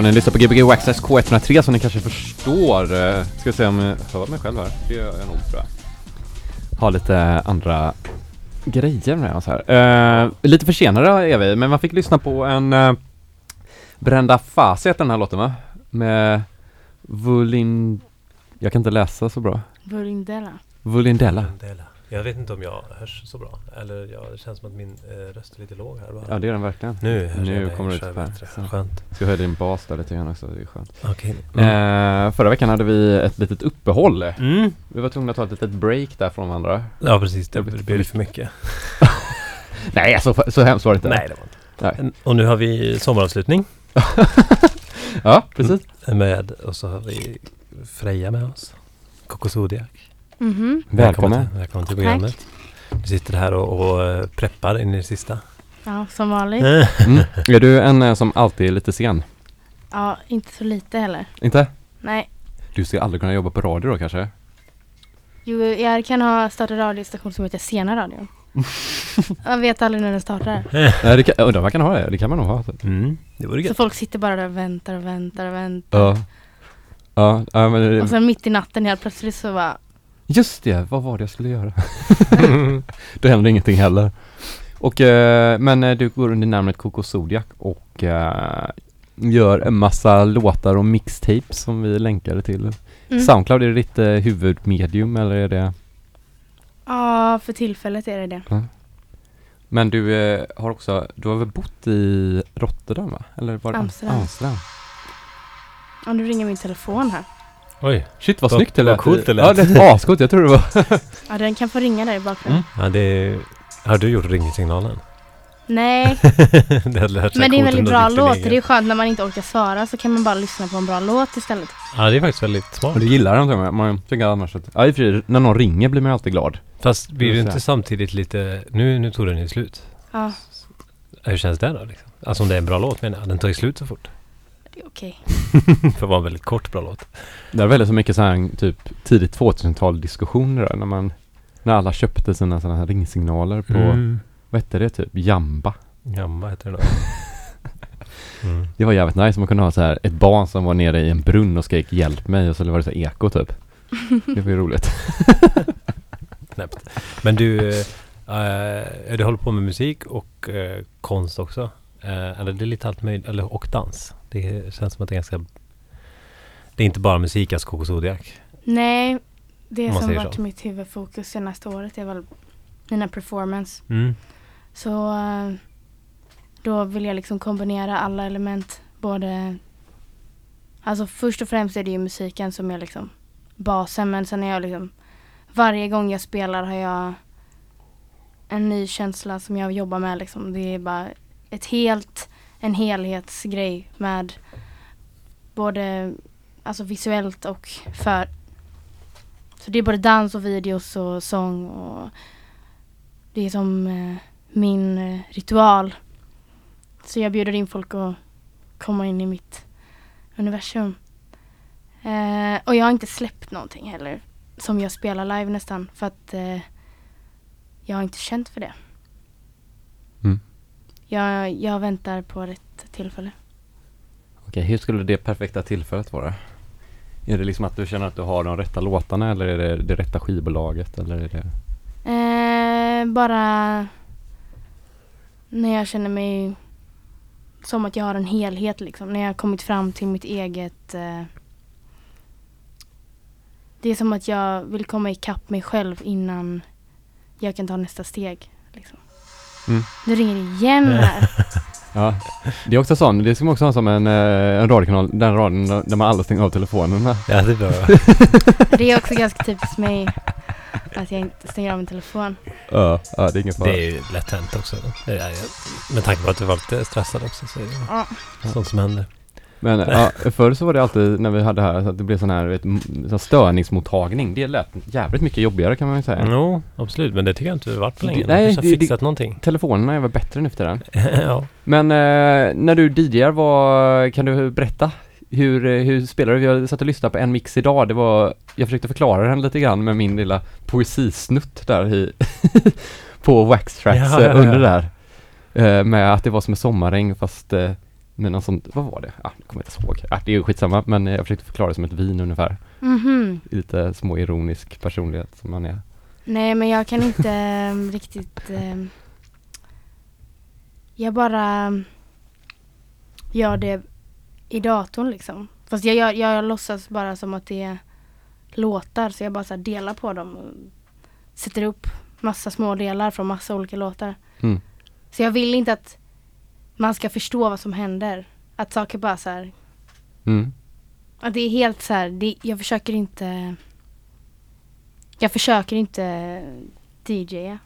Ja, ni lyssnar på Gbg Waxxax K103 som ni kanske förstår. Eh, Ska se om jag hör mig själv här. Det gör jag nog tror jag. Har lite andra grejer med oss här. Eh, lite försenade är vi, men man fick lyssna på en uh, Brenda heter den här låten va? Med Vulin... Jag kan inte läsa så bra. Vulindela. Vulindela. Dela. Jag vet inte om jag hörs så bra. Eller ja, det känns som att min eh, röst är lite låg här bara. Ja, det är den verkligen. Nu Nu jag kommer jag ut bättre. så. Skönt. Ska höja din bas där lite grann också, det är skönt. Okej. Eh, förra veckan hade vi ett litet uppehåll. Mm. Vi var tvungna att ta ett litet break där från varandra. Ja precis, det Det blir för mycket. Nej, så, så hemskt var det inte. Nej det var inte. Nej. Och nu har vi sommaravslutning Ja, precis. med och så har vi Freja med oss. Coco Mhm. Välkommen. välkommen till programmet. Du sitter här och, och eh, preppar in i det sista. Ja, som vanligt. Mm. Är du en eh, som alltid är lite sen? Ja, inte så lite heller. Inte? Nej. Du ska aldrig kunna jobba på radio då kanske? Jo, jag kan ha startat radiostation som heter Sena radion. Jag vet aldrig när den startar. Nej, det kan, undrar man kan ha det? Det kan man nog ha. Mm. Det vore Så folk sitter bara där och väntar och väntar och väntar. Ja. Ja, ja men Och sen mitt i natten helt plötsligt så bara just det, vad var det jag skulle göra? Då händer ingenting heller. Och, eh, men eh, du går under namnet Coco Zodiac och eh, gör en massa låtar och mixtapes som vi länkade till. mm. Soundcloud, är det ditt huvudmedium eller är det? Ja, för tillfället är det det. Men du har också, du har väl bott i Rotterdam va? Eller var det Amsterdam. Amsterdam. Om du ringer min telefon här. Oj. Shit vad Vad- snyggt det vad lät. coolt det lät. Ja, det är ascoolt. Jag tror det var Ja, den kan få ringa där i bakgrunden. Ja, det har du gjort ringsignalen? Nej, det hade lärt sig men det är en väldigt bra låt. Det är skönt när man inte orkar svara så kan man bara lyssna på en bra låt istället. Ja, det är faktiskt väldigt smart. Och du gillar den tror jag. Man tycker annars att, ja i och för sig, när någon ringer blir man alltid glad. Fast blir det. inte samtidigt lite... Nu, nu tog den ju slut. Ja, Hur känns det då liksom? Alltså om det är en bra låt menar jag. Den tar ju slut så fort. Det är okej. För att vara en väldigt kort bra låt. Det är väldigt så mycket så här typ tidigt 2000-tal diskussioner där, när man när alla köpte sina sådana här ringsignaler på, Mm. vad hette det typ, Jamba. Jamba heter det då. Mm. Det var jävligt nice, man kunde ha så här ett barn som var nere i en brunn och skrek hjälp mig och så var det så här eko typ. Det var ju roligt. Knäppt. Men du, eh, du håller på med musik och eh, konst också. Eh, eller det är lite allt möjligt, eller och dans. Det känns som att det är ganska... Det är inte bara musik, alltså Coco Zodiac. Nej, det som varit så. mitt huvudfokus senaste året är väl mina performance. Mm. Så eh, då vill jag liksom kombinera alla element. Både, alltså först och främst är det ju musiken som är liksom basen. Men sen är jag liksom, varje gång jag spelar har jag en ny känsla som jag jobbar med liksom. Det är bara ett helt, en helhetsgrej med både alltså visuellt och för. Så det är både dans och videos och sång och det är som eh, min eh, ritual. Så jag bjuder in folk att komma in i mitt universum. Eh, och jag har inte släppt någonting heller som jag spelar live nästan för att eh, jag har inte känt för det. Jag, jag väntar på rätt tillfälle. Okej, hur skulle det perfekta tillfället vara? Är det liksom att du känner att du har de rätta låtarna eller är det det rätta skivbolaget eller är det? Eh, bara när jag känner mig som att jag har en helhet liksom. När jag har kommit fram till mitt eget eh, Det är som att jag vill komma ikapp mig själv innan jag kan ta nästa steg. Liksom. Mm. Nu ringer det igen här. Ja, det är också sån, det ska man också ha som en, eh, en radiokanal, den radion där man aldrig stänger av telefonerna. Ja, det är bra. Det är också ganska typiskt mig att jag inte stänger av min telefon. Ja, ja det är ingen fara. Det är ju lätt hänt också. Med tanke på att du var lite stressad också så är det Ja. sånt som händer. Men ja, förr så var det alltid när vi hade här, så att det blev sån här vet, sån störningsmottagning. Det lät jävligt mycket jobbigare kan man ju säga. Jo, absolut. Men det tycker jag inte det har varit på länge. Det- nej, det- fixat någonting. Telefonerna är väl bättre nu för tiden. ja. Men eh, när du DJar, vad, kan du berätta? Hur, hur spelar du? Jag satt och lyssnade på en mix idag. Det var, jag försökte förklara den lite grann med min lilla poesisnutt där i på Wax Tracks Ja, ja, eh, ja. under där. Eh, med att det var som en sommarregn fast eh, med någon sånt, vad var det? Ah, jag kommer inte ihåg. Ah, det är ju skitsamma, men jag försökte förklara det som ett vin ungefär. Mhm. Lite småironisk personlighet som man är. Nej men jag kan inte eh, riktigt eh, Jag bara gör det i datorn liksom. Fast jag, gör, jag låtsas bara som att det är låtar så jag bara så delar på dem och sätter upp massa små delar från massa olika låtar. Mm. Så jag vill inte att man ska förstå vad som händer. Att saker bara så här, Mm. att det är helt så här, det, jag försöker inte Jag försöker inte DJa.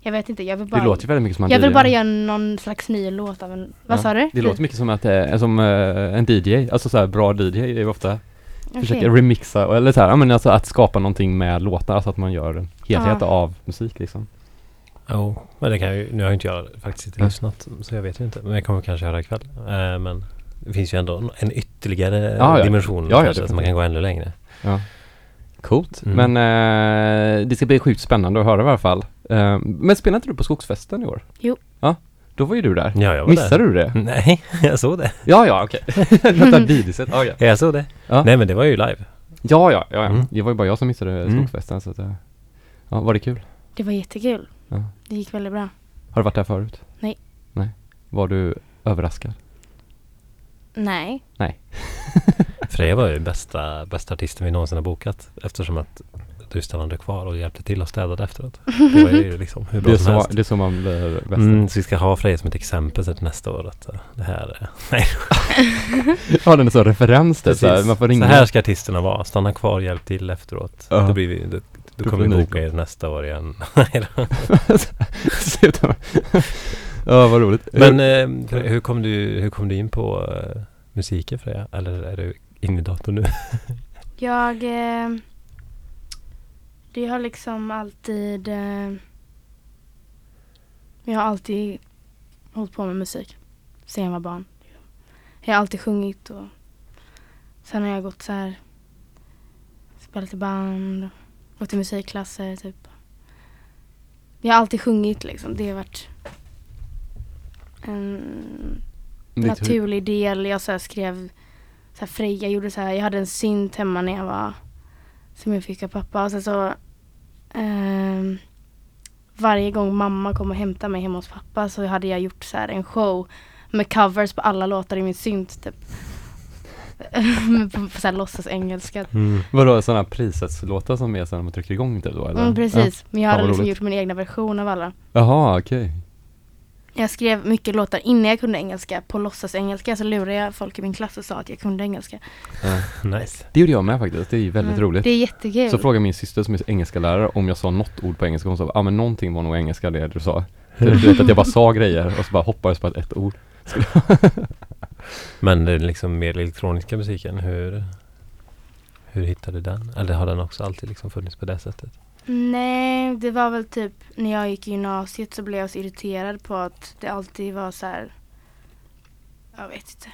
Jag vet inte, jag vill bara Det låter ju väldigt mycket som en Jag vill DJ. bara göra någon slags ny låt av en, vad Ja, sa du? Det låter mycket som att det är som eh, en DJ, alltså så här bra DJ är ju ofta Okej. försöker remixa, eller så här, men alltså att skapa någonting med låtar, alltså att man gör en helhet Ja. av musik liksom. Jo, men det kan ju, nu har jag inte jag faktiskt inte lyssnat så jag vet ju inte. Men jag kommer kanske göra ikväll. Eh, men det finns ju ändå en- ytterligare Ja, ja. dimension Ja, ja, kanske, så man kan gå ännu längre. Ja. Coolt, Mm. men eh, det ska bli sjukt spännande att höra i alla fall. Eh, men spelade inte du på Skogsfesten i år? Jo. Ja, då var ju du där. Ja, jag var Missade där. du det? Nej, jag såg det. Ja, ja, okej. Videoset, ja, ja. Ja, jag såg det. Ja. Nej men det var ju live. Ja, ja, ja, ja. Mm. Det var ju bara jag som missade Mm. Skogsfesten så att, eh, ja, var det kul? Det var jättekul. Ja. Det gick väldigt bra. Har du varit där förut? Nej. Nej. Var du överraskad? Nej. Freja var ju bästa, bästa artisten vi någonsin har bokat eftersom att du stannade kvar och hjälpte till och städade efteråt. Det var ju liksom hur bra Det är, som så, helst. det är så man blir bäst. Mm, så vi ska ha Freja som ett exempel till nästa år att eh, det här är... Nej, Ja, den är så referens det, så här, man får ringa. Så här ska artisterna vara. Stanna kvar, hjälp till efteråt. Ja. Då, blir vi, då, Då kommer boka er nästa år igen. Ja, vad roligt. Men eh, hur, kom du, hur kom du in på eh, musiken Freja? Eller är du inne i datorn nu? Jag eh, Det har liksom alltid eh, Jag har alltid hållit på med musik sen jag var barn. Jag har alltid sjungit och sen har jag gått så här spelat i band, gått i musikklasser typ. Jag har alltid sjungit liksom. Det har varit en du- naturlig del. Jag så skrev så här Freja gjorde så här. Jag hade en synt hemma när jag var som jag fick av pappa och sen så ehm, varje gång mamma kom och hämtade mig hemma hos pappa så hade jag gjort så här en show med covers på alla låtar i min synt typ. på, på så här låtsas engelska. Vadå, sådana prissättslåtar som är så när man trycker igång typ då eller? Mm, precis. Men jag hade liksom roligt. gjort min egna version av alla. Ja. Jaha, okej. Jag skrev mycket låtar innan jag kunde engelska. På låtsas engelska så lurade jag folk i min klass och sa att jag kunde engelska. Ja. Nice. Det gjorde jag med faktiskt, det är ju väldigt Mm. roligt. Det är jättekul. Så frågade min syster som är engelska lärare om jag sa något ord på engelska hon sa, ja ah, men någonting var nog engelska det du sa. Du vet att jag bara sa grejer och så bara hoppades på att ett ord. Men den liksom mer elektroniska musiken, hur, hur hittade du den? Eller har den också alltid liksom funnits på det sättet? Nej, det var väl typ när jag gick i gymnasiet så blev jag så irriterad på att det alltid var så här. Jag vet inte.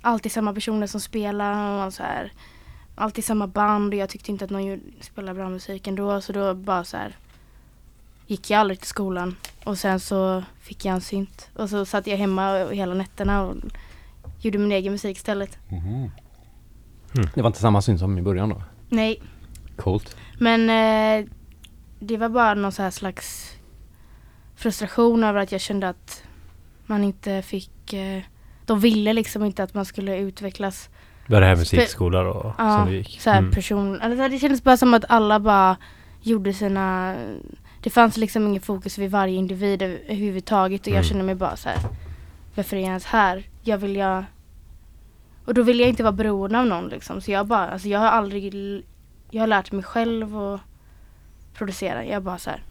Alltid samma personer som spelar och så här. Alltid samma band och jag tyckte inte att någon spelade bra musik ändå så då bara så här. Gick jag aldrig till skolan och sen så fick jag en synt och så satt jag hemma hela nätterna och gjorde min egen musik istället. Det var inte samma syn som i början då? Nej, Coolt. Men eh, det var bara någon så här slags frustration över att jag kände att man inte fick eh, de ville liksom inte att man skulle utvecklas Var det här musikskola då ja, som du gick? så här Mm. person. Alltså, det kändes bara som att alla bara gjorde sina det fanns liksom ingen fokus vid varje individ över- överhuvudtaget och Mm. jag kände mig bara så här varför är jag ens här? Jag vill jag och då vill jag inte vara beroende av någon liksom så jag bara alltså jag har aldrig jag har lärt mig själv att producera. Jag har bara så här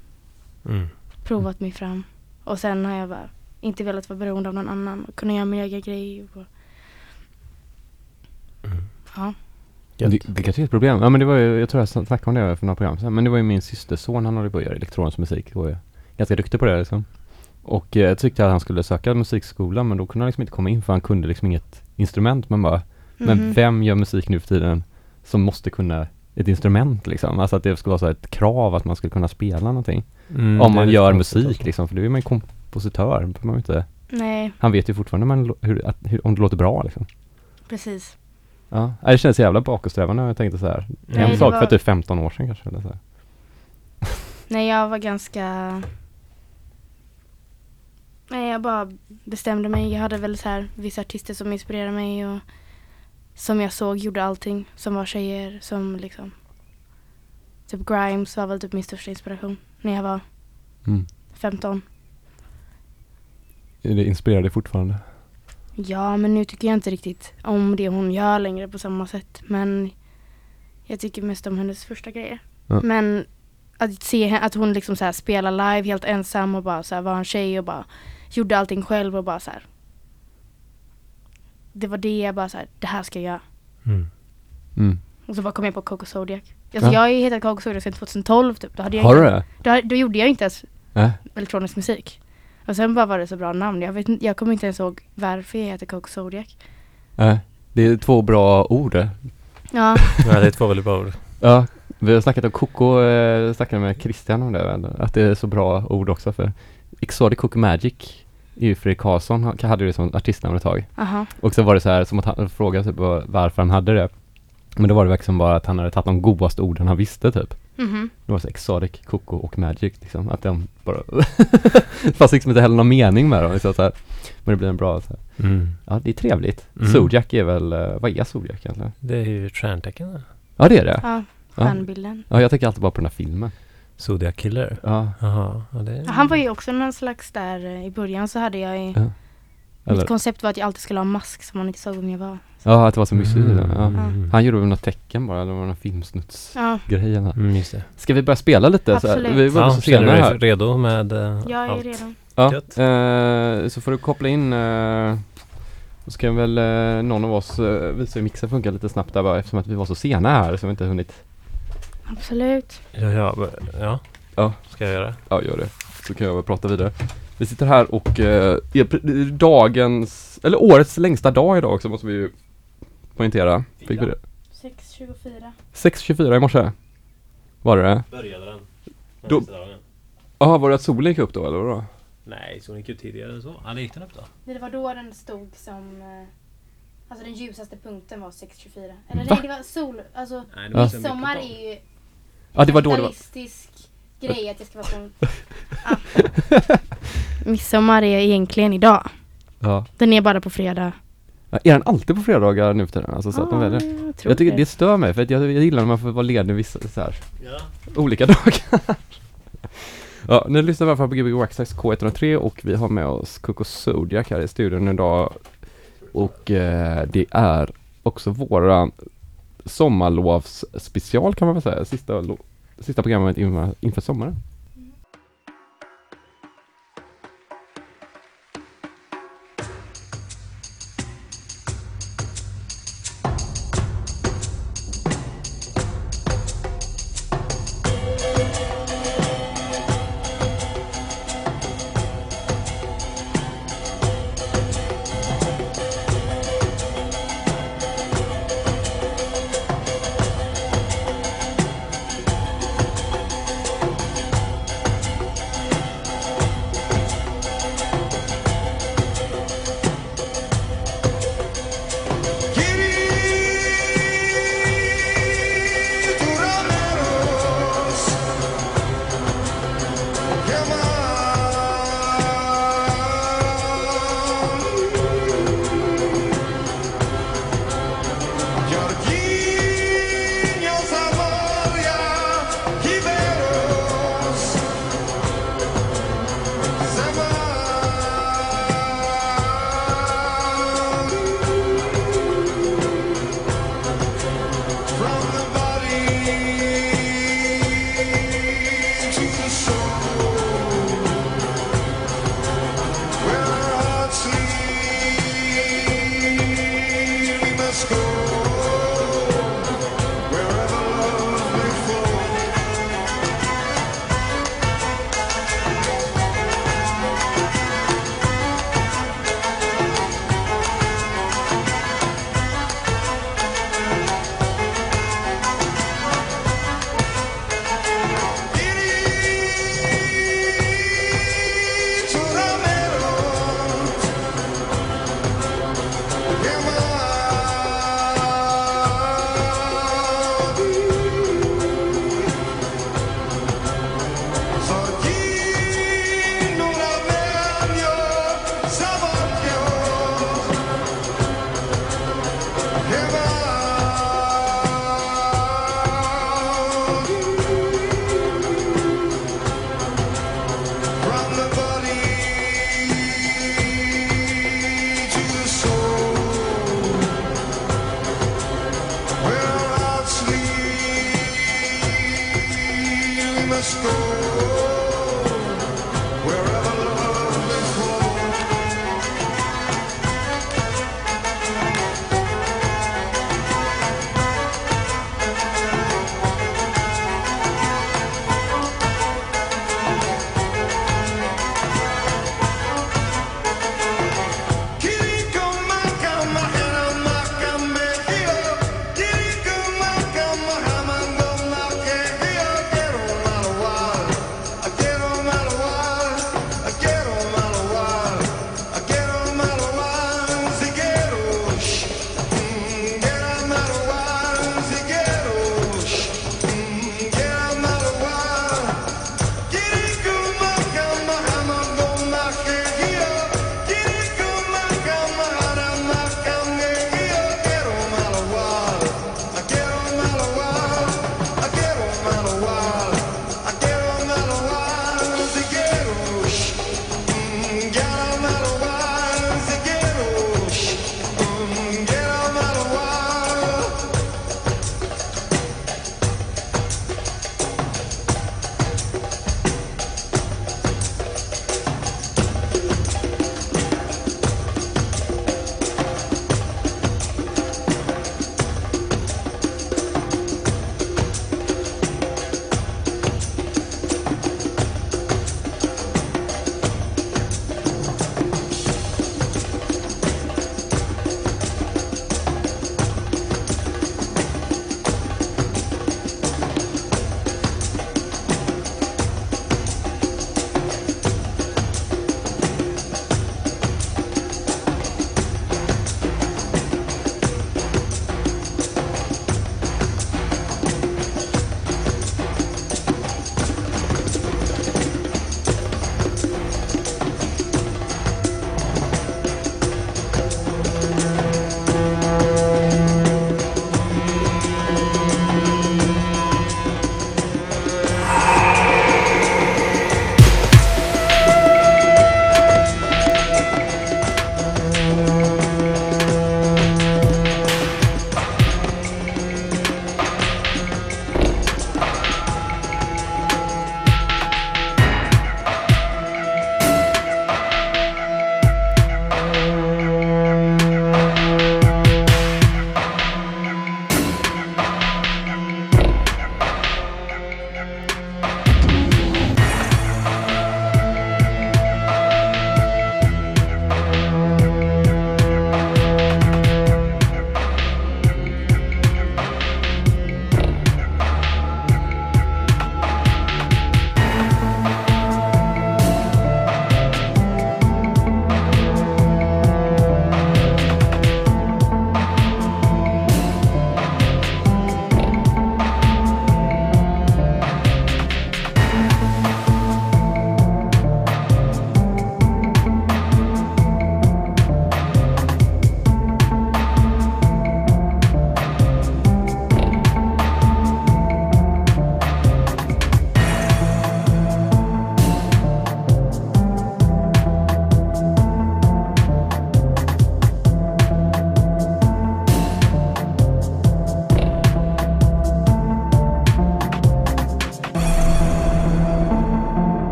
Mm. provat mig fram och sen har jag bara inte velat vara beroende av någon annan och kunna göra min egen grej. Och, Mm. ja. Det, det kanske är ett problem. Ja men det var ju, jag tror jag snackade om det för några program sedan. Men det var ju min systerson, han att göra elektronisk musik och är ganska duktig på det liksom. Och eh, jag tyckte att han skulle söka musikskola men då kunde han liksom inte komma in för han kunde liksom inget instrument. Men bara, men Mhm. vem gör musik nu för tiden som måste kunna ett instrument liksom? Alltså att det skulle vara så här ett krav att man skulle kunna spela någonting. Mm, om man gör musik liksom, för då är man ju kompositör. Man inte Nej, Han vet ju fortfarande man, hur, att, hur, om det låter bra liksom. precis. Ja, det känns jävla bakåtsträvande. Jag tänkte så här. Nej, en det sak var- för typ 15 år sedan kanske. Eller så här. Nej, jag var ganska... Nej, jag bara bestämde mig. Jag hade väl så här vissa artister som inspirerade mig och som jag såg gjorde allting. Som var tjejer som liksom... Typ Grimes var väl typ min största inspiration när jag var Mm. 15. Det inspirerar dig fortfarande? Ja, men nu tycker jag inte riktigt om det hon gör längre på samma sätt. Men jag tycker mest om hennes första grejer. Ja. Men att se att hon liksom så spelar live helt ensam och bara så här var en tjej och bara gjorde allting själv och bara så här. Det var det jag bara så här, det här ska jag göra. Mm. Mm. Och så bara kom jag på Coco Zodiac. Alltså Ja. jag har ju hetat Coco Zodiac sedan 2012 typ. Då, hade jag Har du det? då, då gjorde jag inte ens Äh? elektronisk musik. Och sen bara var det så bra namn. Jag, vet, inte- jag kommer inte ens ihåg varför jag heter Coco Zodiac. Äh? Det är två bra ord det. Ja, Ja, det är två väldigt bra ord. Ja, vi har snackat om Coco, eh, snackade med Christian om det att det är så bra ord också för Exotic Coco Magic ju Fredrik Karlsson, hade det som artistnamn ett tag. aha. Och så var det så här som att han frågade typ var- varför han hade det. Men då var det verkligen bara att han hade tagit de godaste orden han visste typ. Mhm. Det var så Exotic, Coco och Magic liksom, att de bara Det fanns liksom inte heller någon mening med dem liksom, så här. Men det blir en bra så här. Mm. Ja det är trevligt. Mm. Zodiac är väl, eh, vad är Zodiac egentligen? Det är ju stjärntecken. Ja det är det. Ja, Ja. stjärnbilden. Ja jag tänker alltid bara på den här filmen. Zodiac Killer. Ja. Jaha, ja, det Han var ju också någon slags där, eh, i början så hade jag ju, Ja. Eller, mitt koncept var att jag alltid skulle ha en mask som man inte såg vem jag var. ja att det var så mysigt. Mm. Ja. Mm. Han gjorde väl något tecken bara, eller var det någon filmsnutsgrej Ja? Mm, just det. Ska vi börja spela lite? Så här? Absolut. Vi var Ja, så känner sena du här. dig redo med eh, jag är allt? redo. Ja, eh, så får du koppla in eh, så ska väl eh, någon av oss eh, visa hur mixen funkar lite snabbt där bara eftersom att vi var så sena här så vi inte hunnit Absolut. Ja, ja, ja. Ja. Ska jag göra det? Ja, gör det. Så kan jag väl prata vidare. Vi sitter här och eh, är är dagens, eller årets längsta dag idag också måste vi ju poängtera. Fick vi det? 6.24. 6.24 i morse. Var det det? Började den. Då- Jaha, var det att solen gick upp då eller vadå? Nej, så gick ju tidigare än så. Ja, det gick den upp då? Det var då den stod som, eh, alltså den ljusaste punkten var 6.24. Eller Va? nej, det var sol, alltså Nej, midsommar är ju Ja, det var då det var. grej att det ska vara så. ah. Midsommar är egentligen idag. Ja. Den är bara på fredag. Ja, Är den alltid på fredagar nu för tiden? Alltså så att de väljer? jag tror Jag tycker det. det stör mig för att jag, jag gillar när man får vara ledig vissa så här, Ja. olika dagar. ja, nu lyssnar vi i alla fall på Gbg Waxax K103 och vi har med oss Coco Zodiac här i studion idag. Och eh, det är också våra sommarlovsspecial kan man väl säga, sista, sista programmet inför, inför sommaren.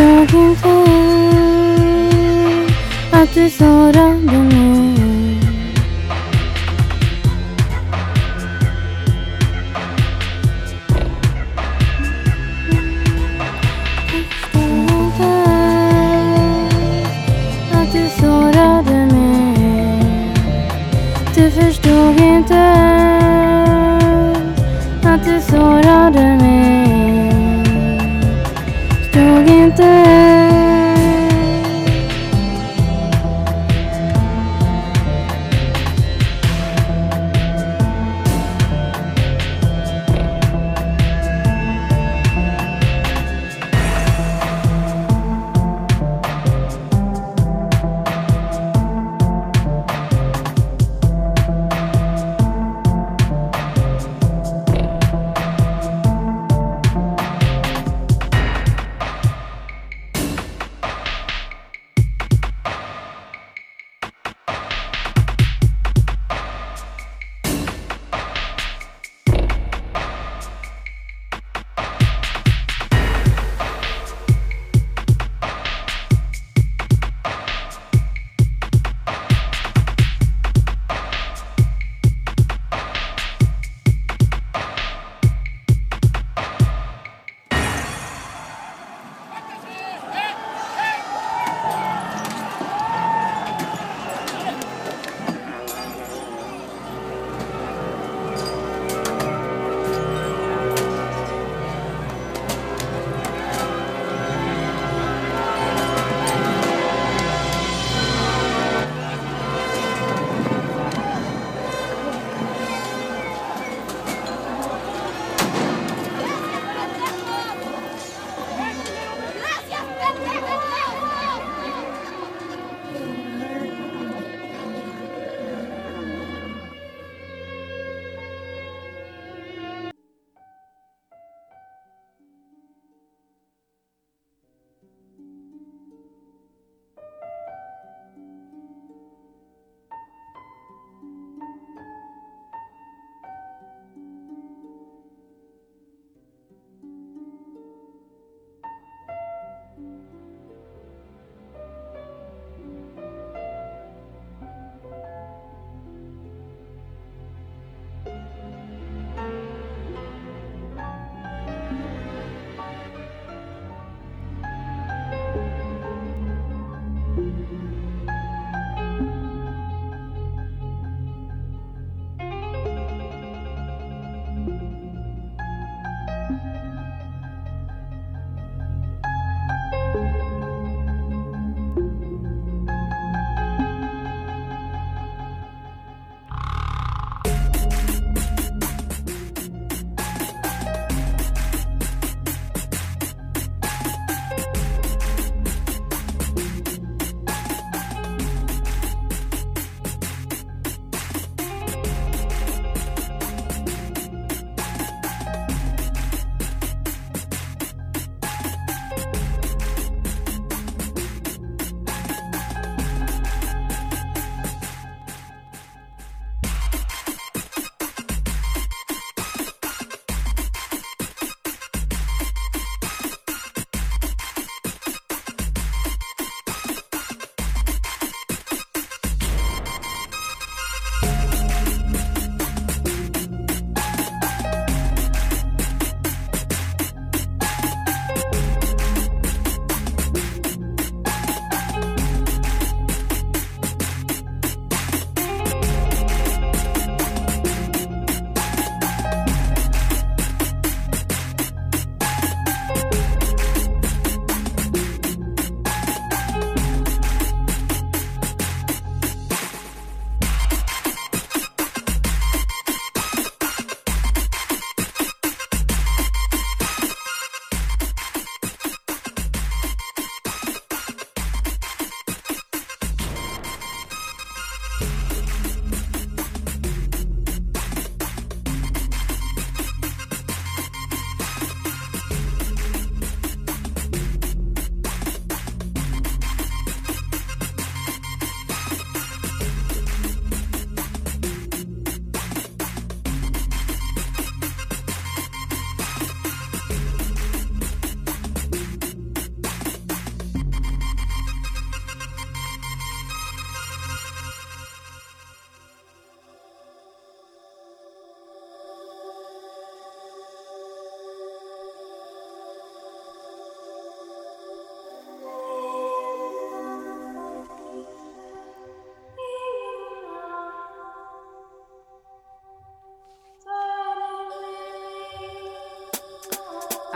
Du förstår inte att du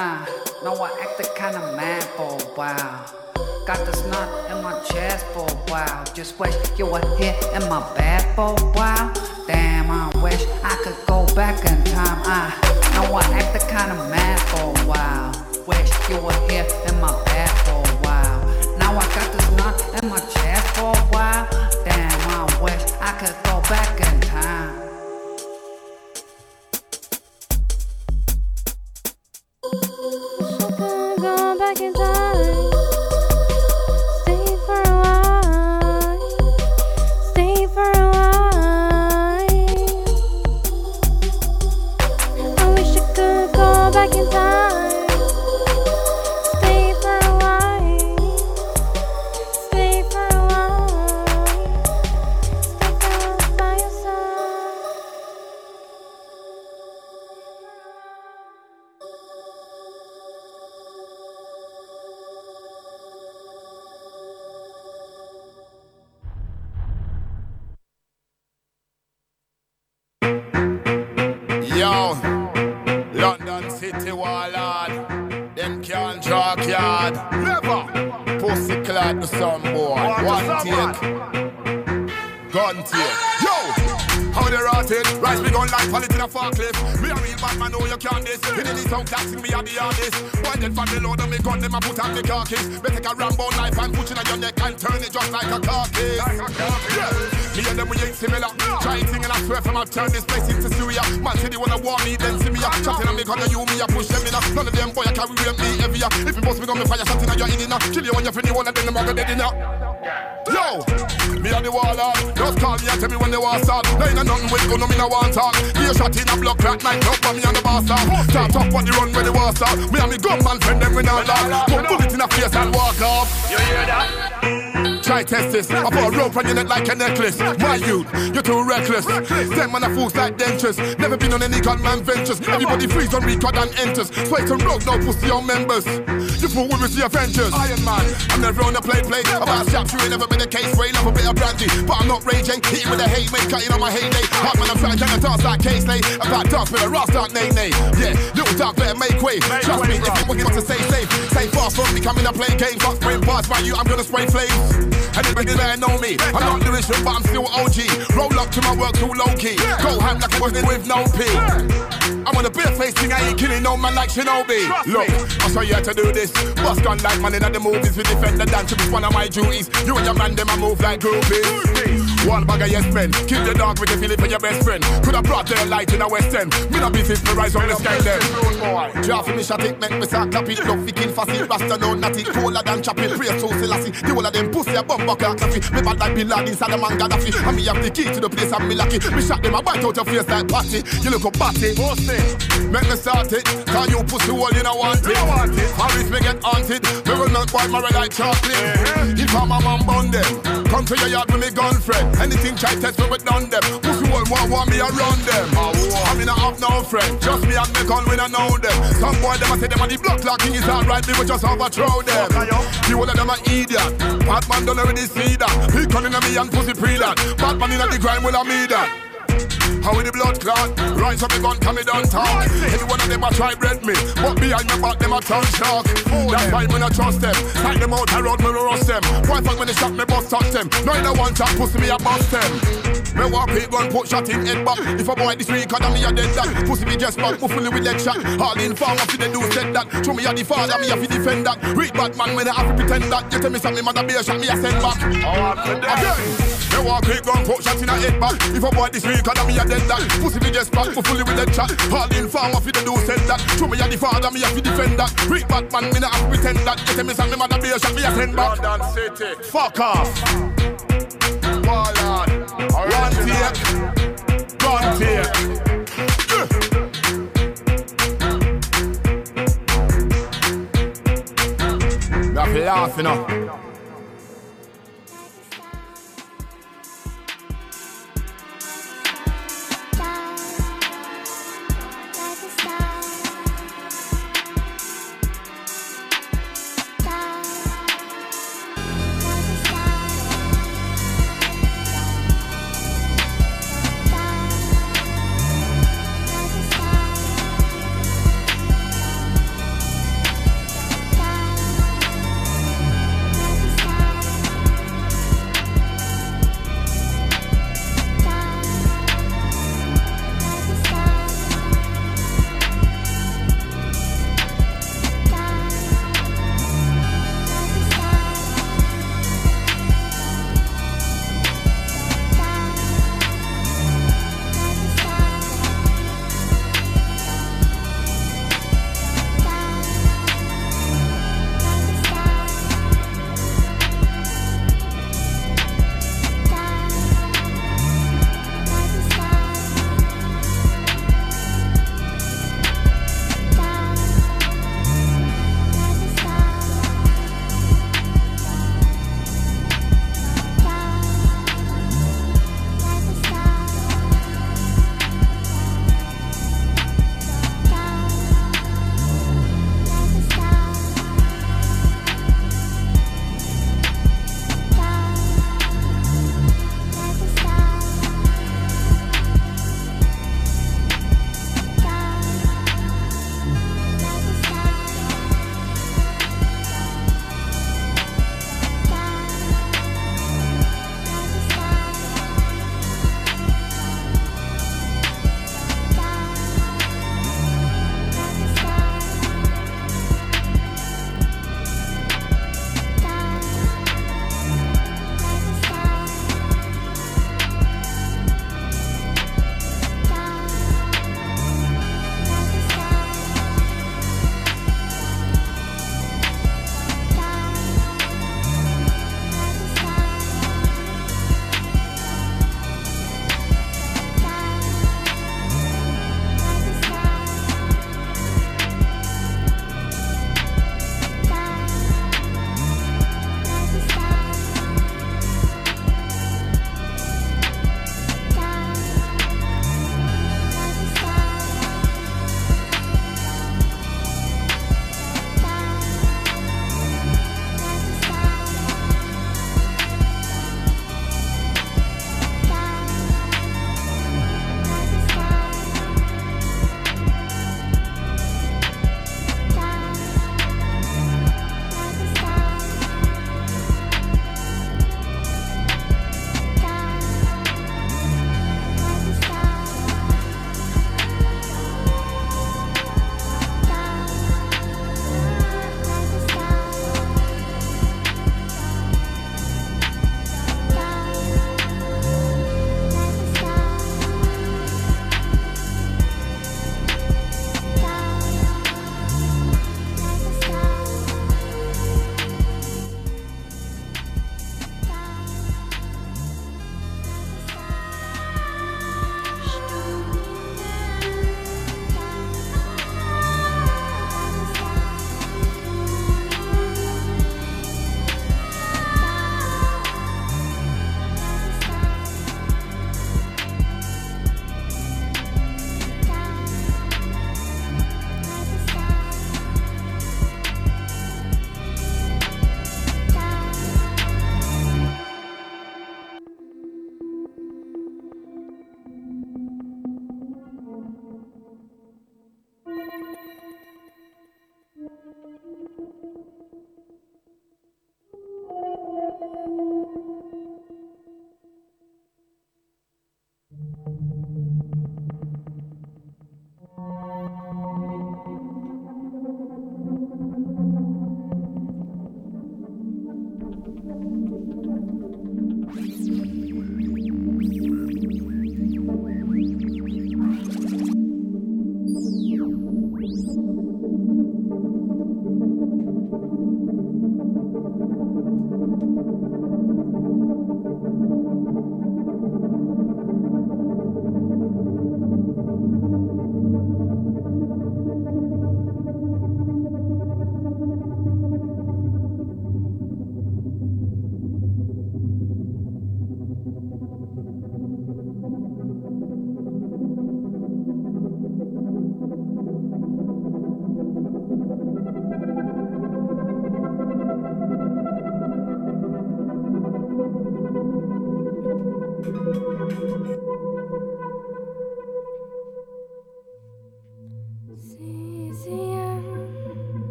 Ah, now I act the kind of mad for a while. Got this knot in my chest, for a while. Just wish you were here in my bed, for a while. Damn, I wish I could go back in time. Ah, now I act the kind of mad for a while. Wish you were here in my bed, for a while. Now I got this knot in my chest, for a while. Damn, I wish I could go back. London City Wallard, them can't draw yard. Never. Pussy clad to some boy. One take, gun take. How they rotted? Rise me gun like pallet in a forklift. Me a real bad man, know you can't this. In any sound classic, me a the artist. Why then from the load of me gun, them a put on me carcass. Me take a Rambo knife and put it on your neck and turn it just like a carcass. Yeah. Me and them we ain't similar. Try thing and I swear from I turn this place into Syria. Man say they wanna war me, then see me up. Chatting on me cause you me, I push them in. a. None of them boy I carry with me heavier. If you bust me gun me fire shot in your in inna. Kill you when you finish one of them, them all dead inna. Yo, me and the wall. Just call me and tell me when the war start. There ain't nothing with gun, no me no want talk. A shot in a blood clot night up for me and the boss out. Start up on the run where the war start. Me and me gunman friend them we not laugh. Put bullet in a face and walk off. You hear that? Try test this. I put a rope on your neck like a necklace. My youth, you're too reckless. Them man a fools like dentures. Never been on any gunman ventures. Everybody freeze on record and enters. Sweat and road, no pussy on members. You fool with the Avengers. Iron Man, I'm never on the play play. About straps, you ain't never been a case. Rain up a bit of brandy, but I'm not raging. Hitting with a haymaker, you know my heyday. Hot man, I'm trying to dance like K-Slay. I got dance with a Ross dark nay nay. Yeah, little dark better make way. Trust me, if you want to stay safe, stay fast from me. Coming to play games, not spraying parts by you. I'm gonna spray flames. Anybody there know me? I'm not lyrical, but I'm still OG. Roll up to my work too low key. Go ham like a wasn't with no P. I'm on a bare face thing, I ain't killing no man like Shinobi. Look, I saw you had to do this. Bust gun like man in the movies, we defend the dance, it's one of my duties. You and your man, them I move like groupies. One bag of yes men, kill the dog with the feeling for your best friend. Could have brought their light in the west end. Me not business, me rise on the sky them. Draw for me shot it, make me start clap it. Love fi kill fast it, rasta no natty. Cooler than chop it, pray so selassie. The whole of them pussy a bum buck coffee. Me bad like Bin Laden the man Gaddafi. And me have the key to the place and me lucky. Me shot them, I bite out your face like patty. You look up batty. Make me start it. Cause you pussy hole, you know want it. Or if me get haunted, me will not my red like chocolate. If I'm a man bun them, come to your yard with me gun friend. Anything try test me with done them. Pussy hole want want me around them. I mean I have no friend, just me and me gun when I know them. Some boy them I say them are the block locking is alright, me will just overthrow them. The whole of them are idiot. Bad man don't already see that. He coming at me and pussy pre that. Bad man in the grime will I me that. How with the blood clot? Rise up the gun, come me down talk. Any one of them a try bread me, but behind my back them a tongue shark. That's why me not trust them. Take them out the road, me rust them. Why fuck when they shot me, bust touch them. No, in a one shot, pussy me a bust them. Me walk big gun, put shot in head back. If a boy this week, cause me a dead that. Pussy me just back, fully with leg shot. All in farm, what they do said that. Show me a the father, me a fi defend that. Read Batman when I have to pretend that. You tell me something, mother be a shot, me a send back. Again. Me walk big gun, put shot in a head back. If a boy this week, cause me a dead that. Pussy me just back, for fully with leg shot. All in farm, what they do said that. Show me a the father, me a fi defend that. Read Batman, me not have pretend that. You tell me mother be a shot, me a send back. London City. Fuck off. Ballad. One take. Gun take. Me have to laugh, you know.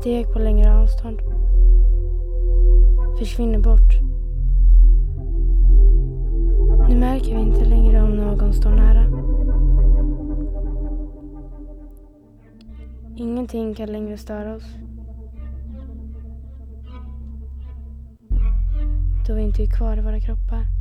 Steg på längre avstånd. Försvinner bort. Nu märker vi inte längre om någon står nära. Ingenting kan längre störa oss. Då vi inte är kvar i våra kroppar.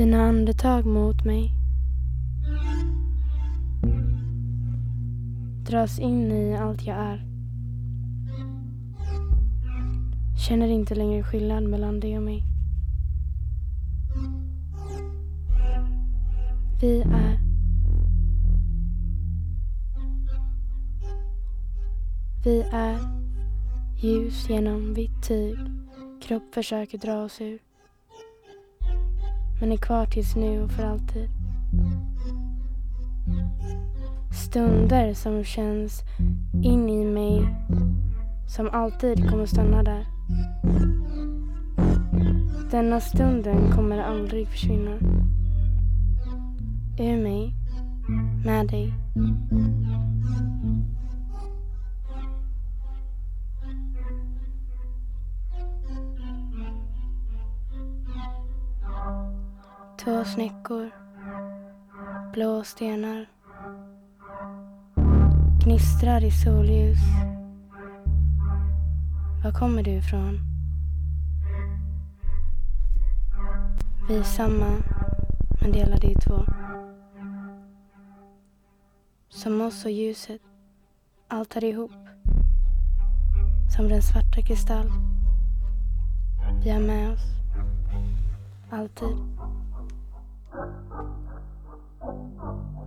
Dina andetag mot mig dras in i allt jag är. Känner inte längre skillnad mellan dig och mig. Vi är Vi är ljus genom vitt tyg. Kropp försöker dra oss ur. Men är kvar tills nu och för alltid. Stunder som känns in i mig som alltid kommer stanna där. Denna stunden kommer aldrig försvinna. Ur mig, med dig. Två snäckor, blå stenar, gnistrar i solljus. Var kommer du ifrån? Vi är samma, men delade i två. Som oss och ljuset, allt är ihop. Som den svarta kristall. Vi är med oss, alltid. Thank you.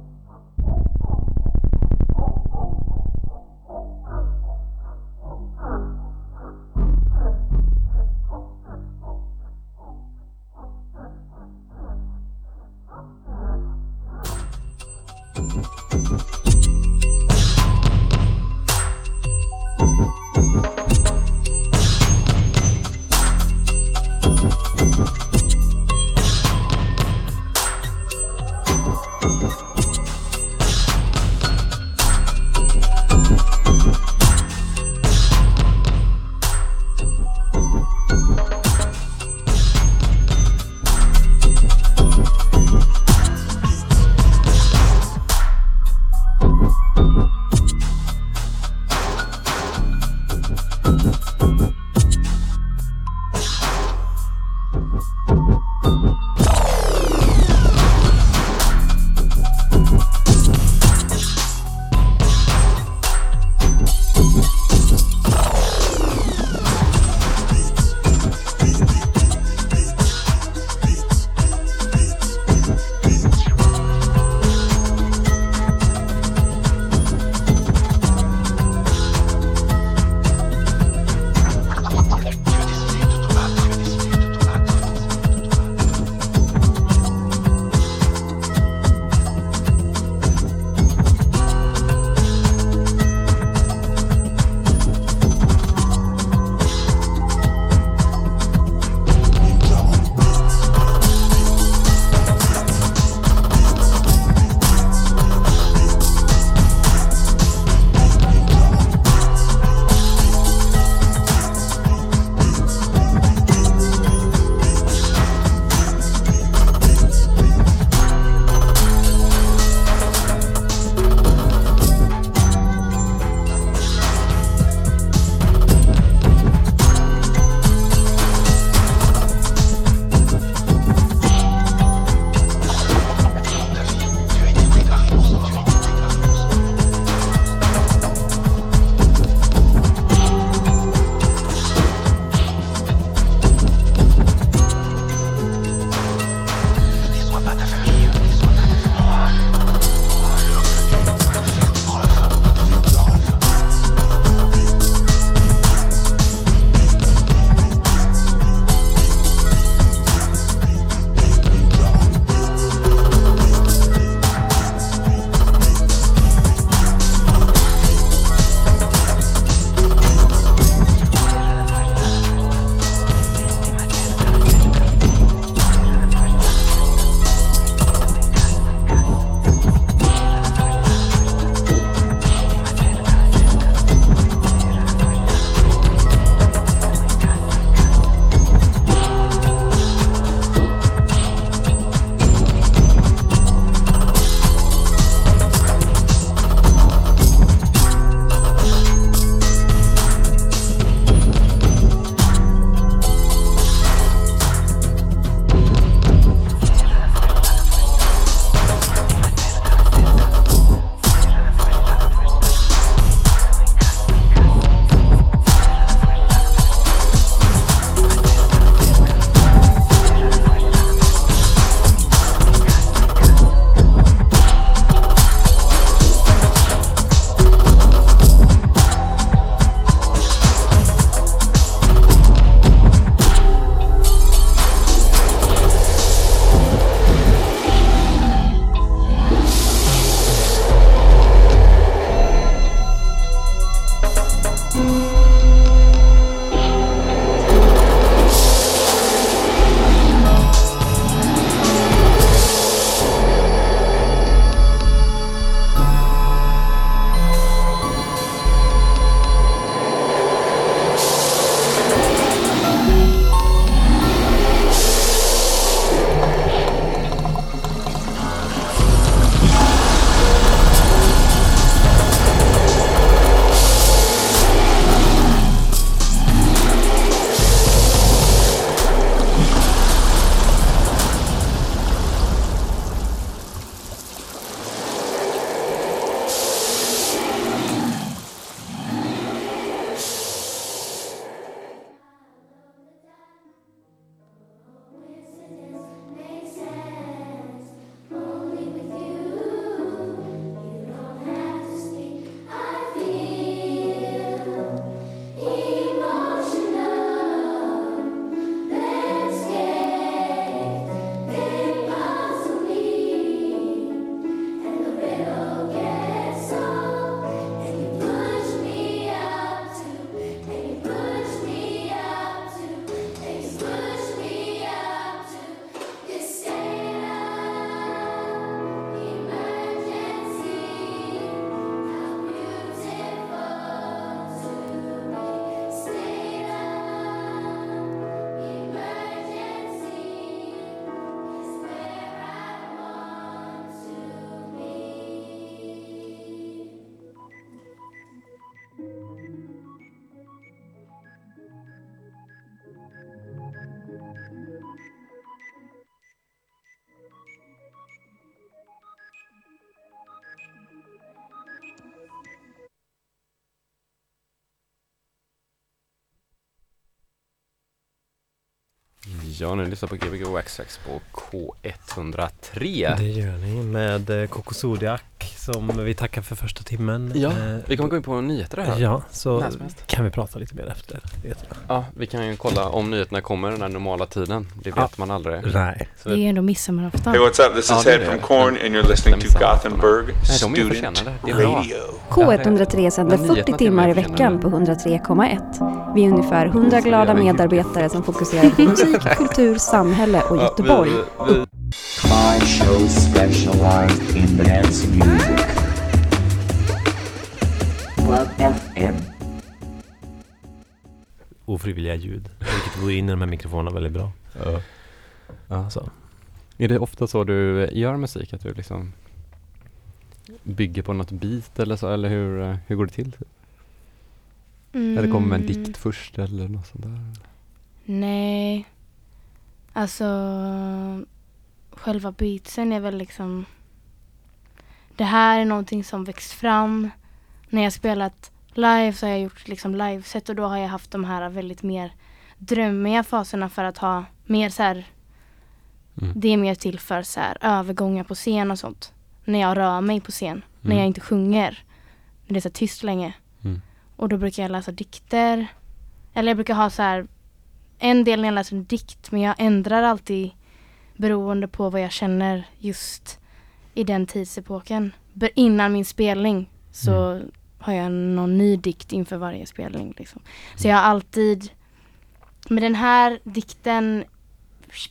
Ja, nu lyssnar på Gbg Waxtrax på K103. Det gör ni med eh, Coco Zodiac som vi tackar för första timmen. Ja, Eh, vi kommer gå in på nyheter här. Ja, så kan vi prata lite mer efter. Ja, vi kan ju kolla om nyheterna kommer den här normala tiden. Det vet Ja. man aldrig. Nej. Så Det är ju ändå midsommarafton. Hey, what's up? This Ja, is det är Ted from Korn, and you're listening to. Gothenburg Nej, Student. Radio. K103 sänder Men nyheterna 40 till timmar i veckan på 103,1. Vi är ungefär 100 glada medarbetare som fokuserar på musik, kultur, samhälle och Göteborg. My show specialized in dance music. Club FM. Ofrivilliga ljud. Vilket går in i de här mikrofonerna väldigt bra. Ja. Ja. Så. Är det ofta så du gör musik? Att du liksom bygger på något beat eller så? Eller hur, hur går det till? Eller kommer med en Mm, dikt först eller något sånt där? Nej. Alltså, själva beatsen är väl liksom... Det här är någonting som växt fram. När jag spelat live så har jag gjort liksom liveset och då har jag haft de här väldigt mer drömmiga faserna för att ha mer så här... Mm. Det är mer till för så här övergångar på scen och sånt. När jag rör mig på scen. När Mm. jag inte sjunger. När det är så tyst länge. Mm. Och då brukar jag läsa dikter. Eller jag brukar ha så här en del när jag läser en dikt men jag ändrar alltid beroende på vad jag känner just i den tidsepoken. Innan min spelning så har jag någon ny dikt inför varje spelning. Liksom. Så jag har alltid, men den här dikten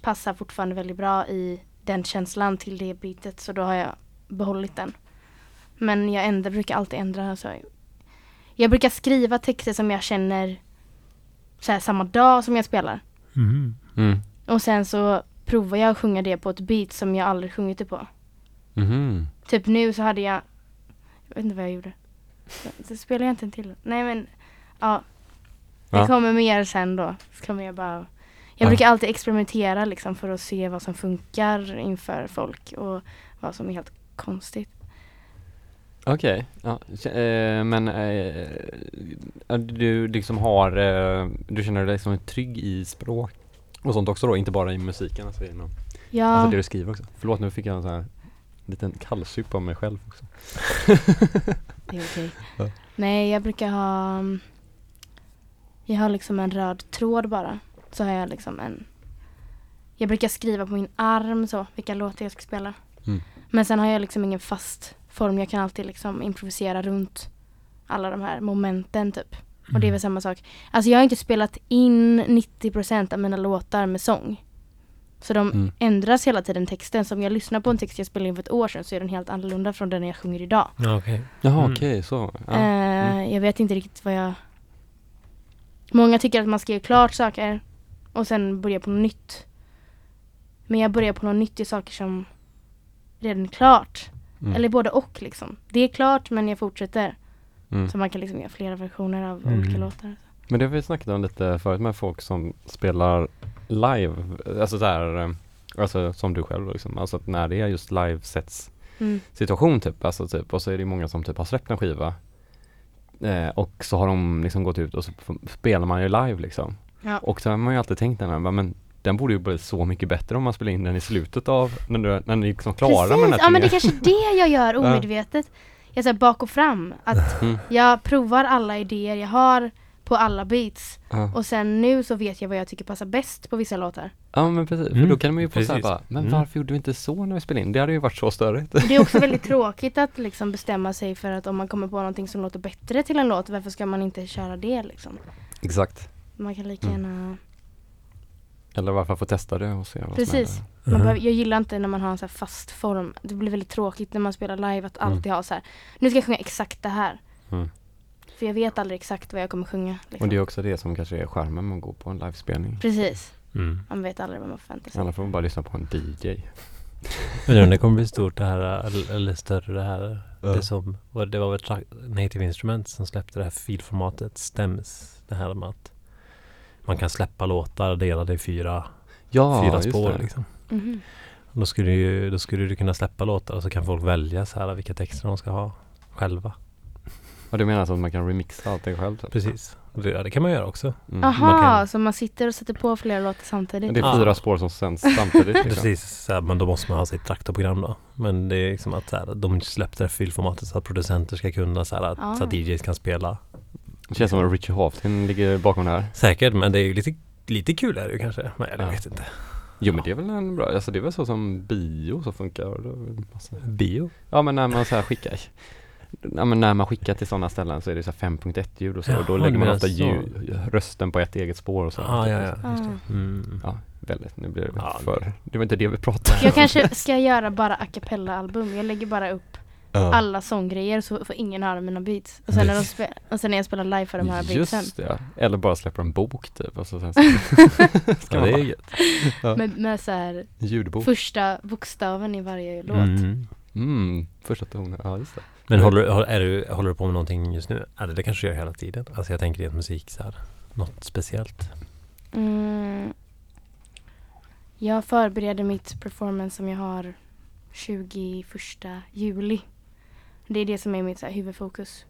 passar fortfarande väldigt bra i den känslan till det beatet så då har jag behållit den. Men jag ändrar, brukar alltid ändra. Alltså. Jag brukar skriva texter som jag känner så här, samma dag som jag spelar. Mhm. Mm. Och sen så provar jag att sjunga det på ett beat som jag aldrig sjungit det på. Mhm. Typ nu så hade jag, jag vet inte vad jag gjorde. Så, så spelar jag inte en till. Nej men, ja. Det Ja. kommer mer sen då. Så kommer jag bara jag Ja. brukar alltid experimentera liksom för att se vad som funkar inför folk och vad som är helt konstigt. Okej, ja. K- eh, men eh, ja, du liksom har, eh, du känner dig liksom trygg i språk och sånt också då, inte bara i musiken alltså, inom, Ja, alltså det du skriver också. Förlåt nu fick jag en sån här liten kallsup av mig själv också. det är okej. Ja. Nej, jag brukar ha Jag har liksom en röd tråd bara. Så har jag liksom en Jag brukar skriva på min arm så, vilka låtar jag ska spela. Mm. Men sen har jag liksom ingen fast form. Jag kan alltid liksom improvisera runt alla de här momenten typ. Och det är väl samma sak. Alltså jag har inte spelat in 90% av mina låtar med sång. Så de Mm. ändras hela tiden texten. Så om jag lyssnar på en text jag spelade in för ett år sedan så är den helt annorlunda från den jag sjunger idag. Ja, okej. Jaha Mm. okej, så. Ja. Mm. Jag vet inte riktigt vad jag... Många tycker att man ska göra klart saker och sen börja på något nytt. Men jag börjar på något nytt i saker som redan är klart. Mm. Eller både och liksom. Det är klart men jag fortsätter. Mm. Så man kan liksom göra flera versioner av Mm. olika låtar. Men det har vi snackat om lite förut med folk som spelar live, alltså så här, eh, alltså som du själv liksom, alltså att när det är just livesets Mm. situation typ, alltså typ, och så är det många som typ har släppt en skiva eh, och så har de liksom gått ut och så spelar man ju live liksom. Ja. Och så har man ju alltid tänkt den här, men den borde ju bli så mycket bättre om man spelar in den i slutet av, när, du, när ni liksom klara med den här Precis, ja men det är kanske är det jag gör omedvetet. Jag säger bak och fram. Att Mm. jag provar alla idéer jag har på alla beats. Ja. Och sen nu så vet jag vad jag tycker passar bäst på vissa låtar. ja men precis, för Mm, då kan man ju få såhär precis. bara, men Mm. varför gjorde vi inte så när vi spelade in? Det hade ju varit så störigt. Det är också väldigt tråkigt att liksom bestämma sig för att om man kommer på någonting som låter bättre till en låt, varför ska man inte köra det liksom? Exakt. Man kan lika Mm. Eller varför få testa det och se vad som Precis. händer. Man Mhm. behöver, jag gillar inte när man har en så här fast form. Det blir väldigt tråkigt när man spelar live att Mm. alltid ha så här. nu ska jag sjunga exakt det här. Mm. För jag vet aldrig exakt vad jag kommer sjunga. Liksom. Och det är också det som kanske är skärmen med att gå på en livespelning. Precis. Mm. Man vet aldrig vad man förväntar sig. Annars får man bara lyssna på en DJ. Undrar om det kommer bli stort det här, eller- större det här. Ja. Det som, var- det var väl Native Instruments som släppte det här filformatet, Stems. Det här med att man kan släppa låtar delade i fyra, Ja, fyra spår liksom. Mhm. Då skulle, ju, då skulle du kunna släppa låtar och så kan folk välja så här vilka texter de ska ha själva. Ja, du menar alltså att man kan remixa allting själv? Typ? Precis. Det, ja, det kan man göra också. Mm. Aha, Man kan- så man sitter och sätter på flera låtar samtidigt? Det är Ja. fyra spår som sänds samtidigt. liksom. Precis, så här, men då måste man ha sitt traktorprogram då. Men det är liksom att så här, de släppte det här filformatet så att producenter ska kunna så här, att, Ah. så att DJs kan spela. Det känns som att Richie Hawtin ligger bakom det här. Säkert, men det är ju lite, lite kul är det ju kanske. Men jag Ja. vet inte. Jo men det är väl en bra, alltså det är väl så som bio så funkar. Massa- Bio? Ja men när man så här skickar Ja men när man skickar till sådana ställen så är det så här 5.1 ljud och så och då lägger man ofta ljud, rösten på ett eget spår och så. Ah, ja, ja. Just Ah. det. Mm. Ja, väldigt, nu blir det Ja, för, det var inte det vi pratade om. Jag kanske ska göra bara a cappella-album. Jag lägger bara upp Ja. alla sånggrejer så får ingen höra mina beats. Och sen när, de spe- och sen när jag spelar live får de höra beatsen. Just det, eller bara släpper en bok typ och så sen så ska Ja, det är. Ja. Med, med så här ljudbok. första bokstaven i varje låt. Mm. Mm, första tonen, ja just det. Men håller, håller, är du, håller du på med någonting just nu? Eller det kanske du gör hela tiden? Alltså jag tänker rent musik så här. Något speciellt? Mm. Jag förbereder mitt performance som jag har 21 juli. Det är det som är mitt så här, huvudfokus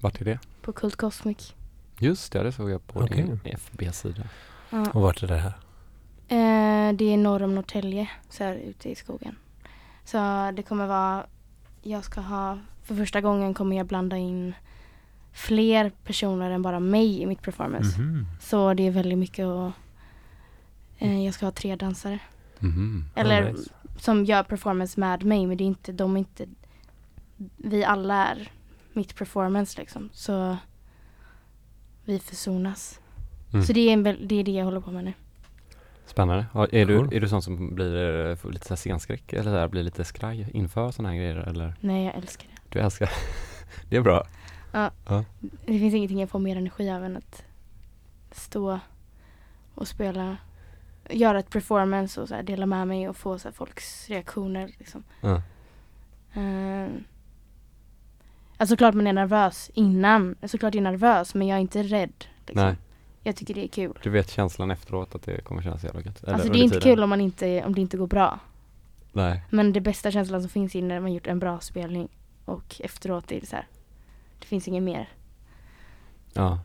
Vart är det? på Kult Cosmic. Just det, det såg jag på Okej. din FB-sida. Ja. Och vart är det här? Eh, det är norr om Norrtälje, så här ute i skogen. Så det kommer vara, jag ska ha, för första gången kommer jag blanda in fler personer än bara mig i mitt performance. Mhm. Så det är väldigt mycket och eh, jag ska ha tre dansare. Mhm. Eller nice. som gör performance med mig men det är inte, de är inte, vi alla är mitt performance liksom. Så vi försonas. Mm. Så det är, en, det är det jag håller på med nu. Spännande. Ja, är, du, Cool. är du sån som blir eh, lite så här scenskräck eller så här, blir lite skraj inför sådana här grejer eller? Nej, jag älskar det. Du älskar Det är bra. Det finns ingenting jag får mer energi av än att stå och spela, göra ett performance och så här, dela med mig och få så här, folks reaktioner. Liksom. Ja. Uh, alltså klart man är nervös innan, såklart jag är nervös men jag är inte rädd. Liksom. Nej, Jag tycker det är kul. du vet känslan efteråt att det kommer kännas jävla gött. Eller alltså det är inte tiden. kul om, man inte, om det inte går bra. Nej. Men det bästa känslan som finns är när man gjort en bra spelning och efteråt är det så här. Det finns inget mer. Ja.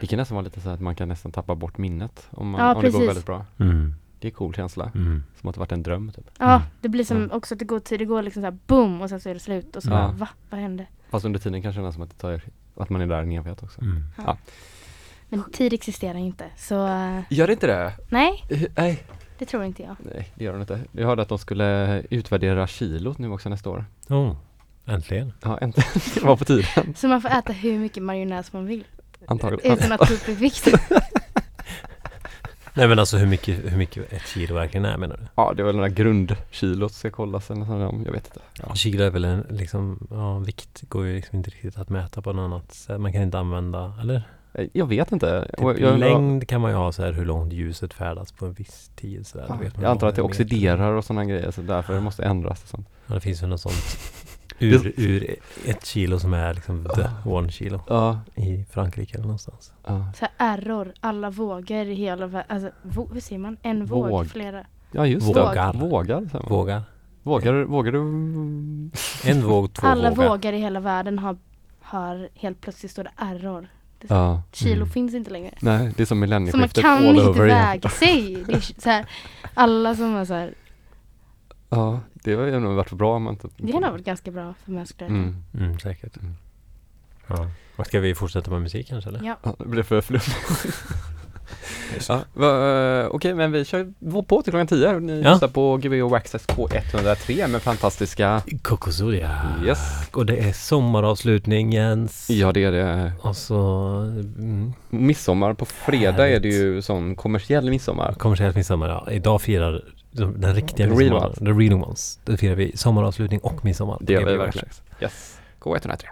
Det kan nästan vara lite så att man kan nästan tappa bort minnet om, man, Ja, om det går väldigt bra. Mm. Det är cool känsla. Mm. Som att det varit en dröm typ. Ja, Mm. det blir som Mm. också att det går tid. Det går liksom så här boom och sen så är det slut och så Ja. bara, va? Vad hände? Fast under tiden kan det kännas som att det tar att man är där en evighet också. Mm. Men tid existerar inte. Så eh, Gör det inte det? nej, Nej. det tror inte jag. Nej, det gör de inte. Jag hörde att de skulle utvärdera kilot nu också nästa år. Oh, äntligen. Ja, äntligen. Det var på tiden. Så man får äta hur mycket majonnäs man vill Antagligen. utan att gå upp i vikt. Nej men alltså hur mycket, hur mycket ett kilo verkligen är menar du? Ja, det var den där grundkilot ska kollas eller något sånt där. Jag vet inte. Ja. Kilo är väl en liksom, ja vikt går ju liksom inte riktigt att mäta på något annat sätt. Man kan inte använda, eller? Eh, Jag vet inte. Typ Och jag, längd kan man ju ha så här hur långt ljuset färdas på en viss tid så där. Ja, jag antar att det oxiderar och sådana grejer så därför det måste ändras och sånt. Ja, det finns ju något sånt ur, ur ett kilo som är liksom the one kilo Ja, i Frankrike eller någonstans. ja. Så här error, alla vågor i hela världen. Alltså, vå- hur säger man? En våg, Våg. flera. ja just Vågar. det. Vågar. Vågar. Vågar, vågar du? En våg, två Alla vågar. vågor i hela världen har, har helt plötsligt står det error. Det Ja. Kilo Mm. finns inte längre. Nej, det är som Så man millennieskiftet kan all inte väga sig. Det är så här, alla som har så här, Ja, det har ju nog varit bra om man inte... det har nog varit ganska bra för muskler. Mm. Mm, säkert. Mm. Ja. Och ska vi fortsätta med musik kanske eller? Ja. Ja, det blev för flummigt. ja, eh, Okej, men vi kör på till klockan 10. Ni Ja. lyssnar på Gbh Access K103 med fantastiska... Kokosodia. Yes. Och det är sommaravslutning Jens. Ja, det är det. Och så mm, Midsommar på fredag är det Härligt. ju sån kommersiell midsommar. kommersiellt midsommar. Ja. Idag firar de- den riktiga The real midsommar. ones. The real ones. Då firar vi sommaravslutning och midsommar. Det gör vi verkligen. Yes. K103.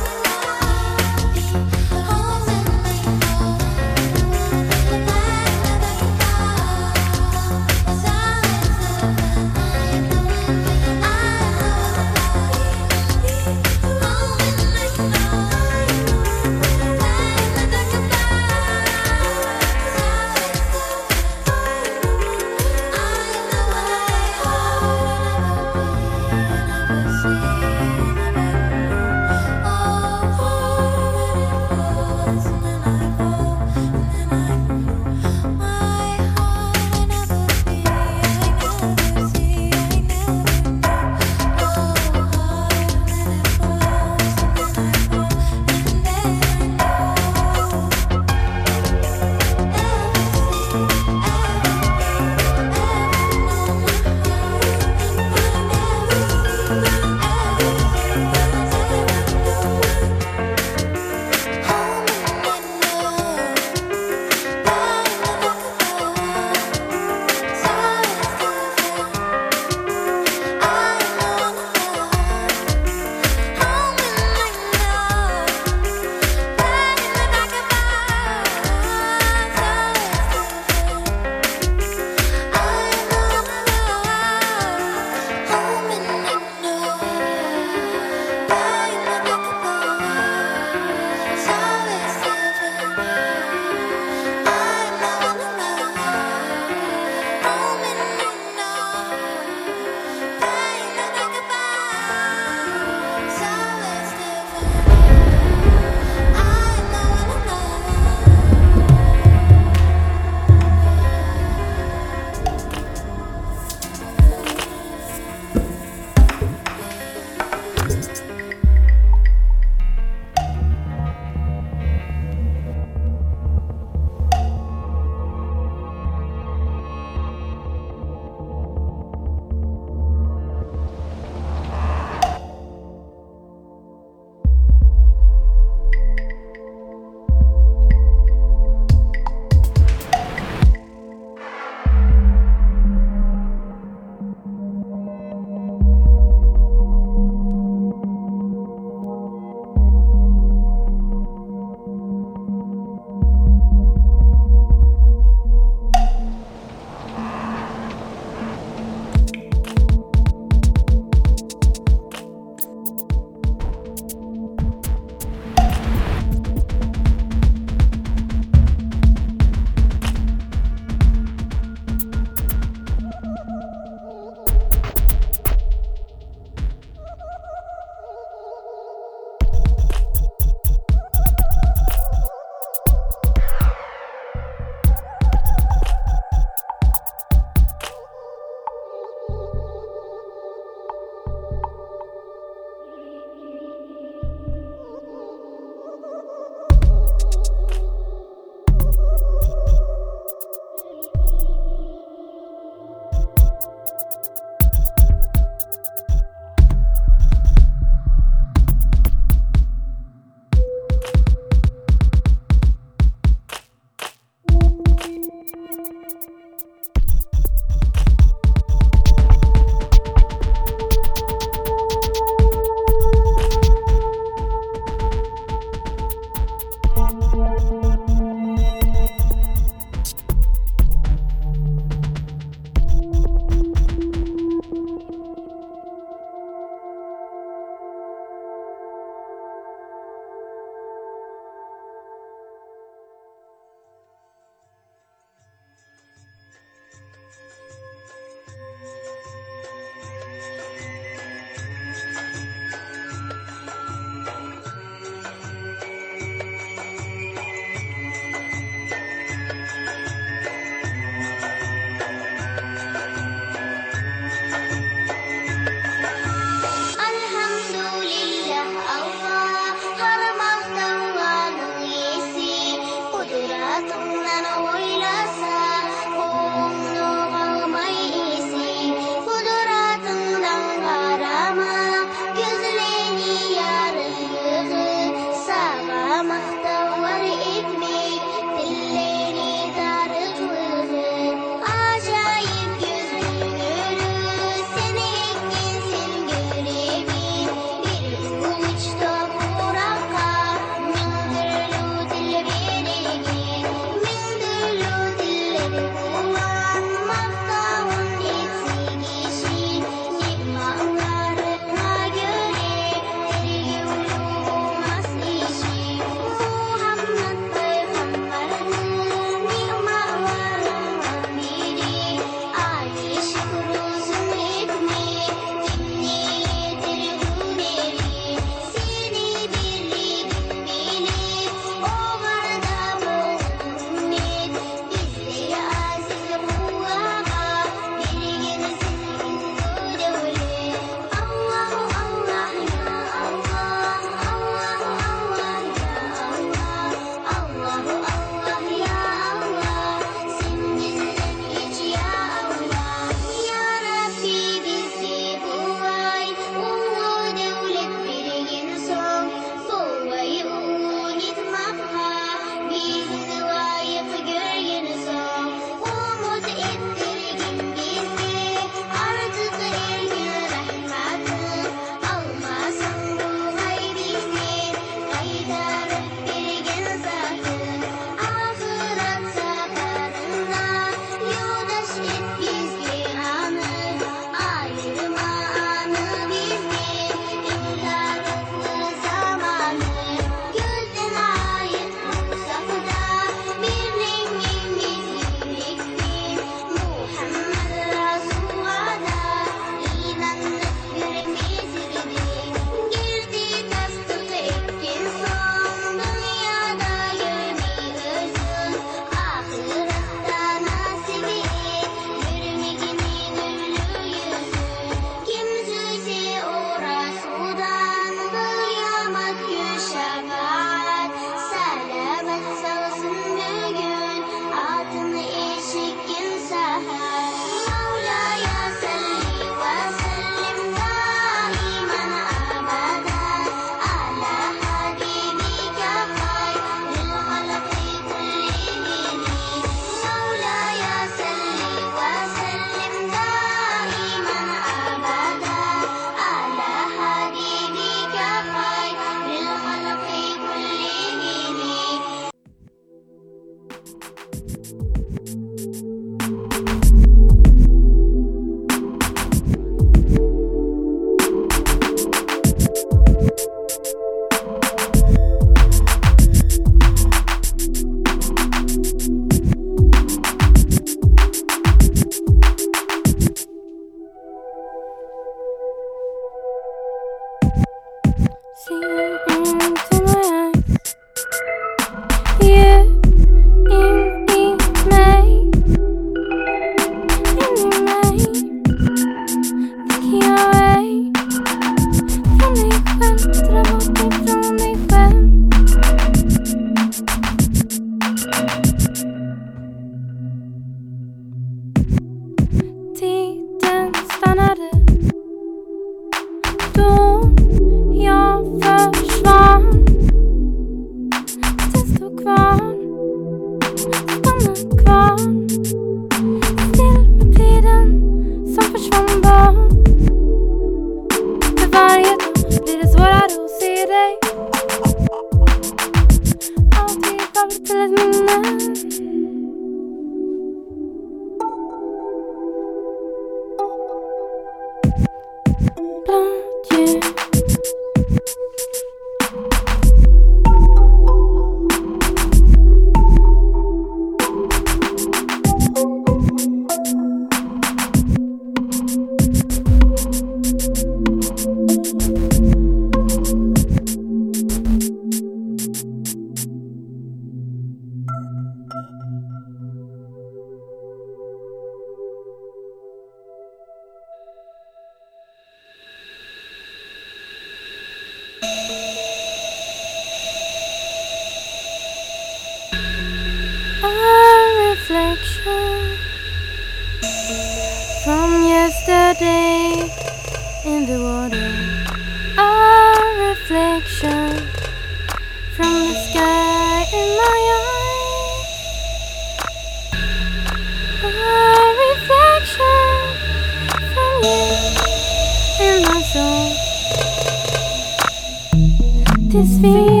This feeling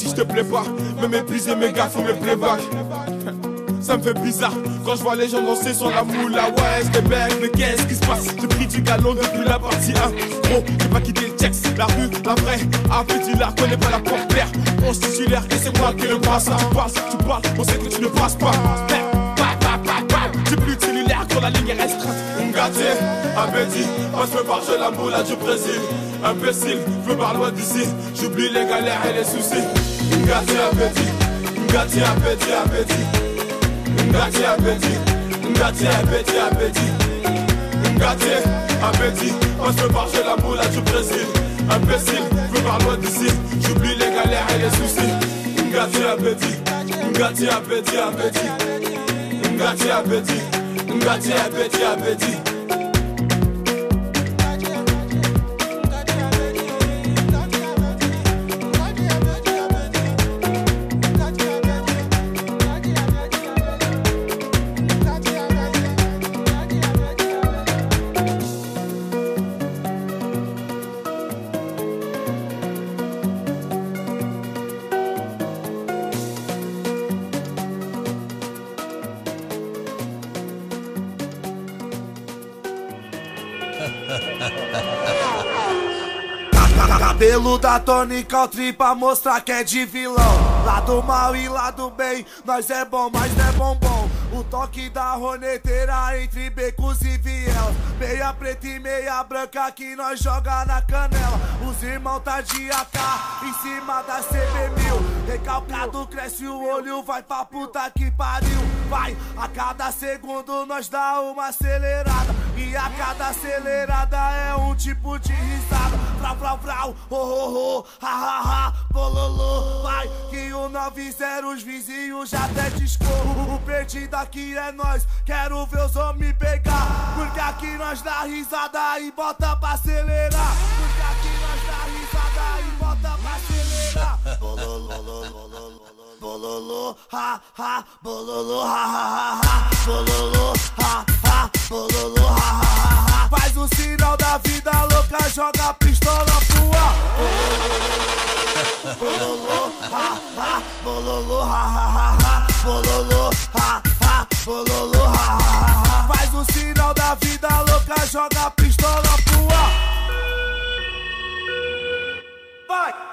si je te plais pas Me mépriser mes gars, faut me playback ça me fait bizarre quand je vois les gens danser sur la moula Ouais, je bête, mais qu'est-ce qui se passe? J'ai pris du galon depuis la partie 1 Gros, j'ai pas quitté le texte La rue, la vraie, appétit la connais pas la porte-père On se titulaire et c'est moi qui le passe Tu passes, tu parles, on sait que tu ne passes pas. J'ai plus de quand la ligne est restreinte. Ngati, appétit, moi je veux barger la moula du Brésil. Imbécile, je veux par loin d'ici J'oublie les galères et les soucis gâté appétit, gâté appétit, appétit, gâté appétit, gâté appétit, appétit, gâté appétit, on se marche la boule à du Brésil, imbécile, plus par loin d'ici, j'oublie les galères et les soucis, gâté appétit, gâté appétit, appétit, gâté appétit, gâté appétit, appétit. Cabelo da Tony Country pra mostrar que é de vilão. Lado mal e lado bem, nós é bom, mas não é bombom. O toque da roneteira entre becos e vielas. Meia preta e meia branca que nós joga na canela. Os irmãos tá de AK em cima da CB1000. Recalcado cresce o olho, vai pra puta que pariu. Vai, a cada segundo nós dá uma acelerada. E a cada acelerada é um tipo de risada. Vrau, vrau, vrau, oh, oh, oh, ha, ha, ha, bololô. Vai, que o 90 os vizinhos já até discou. O perdido aqui é nós, quero ver os homens pegar. Porque aqui nós dá risada e bota pra acelerar. Porque aqui nós dá risada e bota pra acelerar. Bololô, bololô, ha, ha, bololô, ha, ha, ha, ha, bololô, ha, ha, bololô, ha, ha. Faz o sinal da vida louca, joga a pistola pro ar. Bololô, ha, ha, bololô, ha, ha, ha, bololô, ha, ha, bololô, ha. Faz o sinal da vida louca, joga a pistola pro ar. Vai!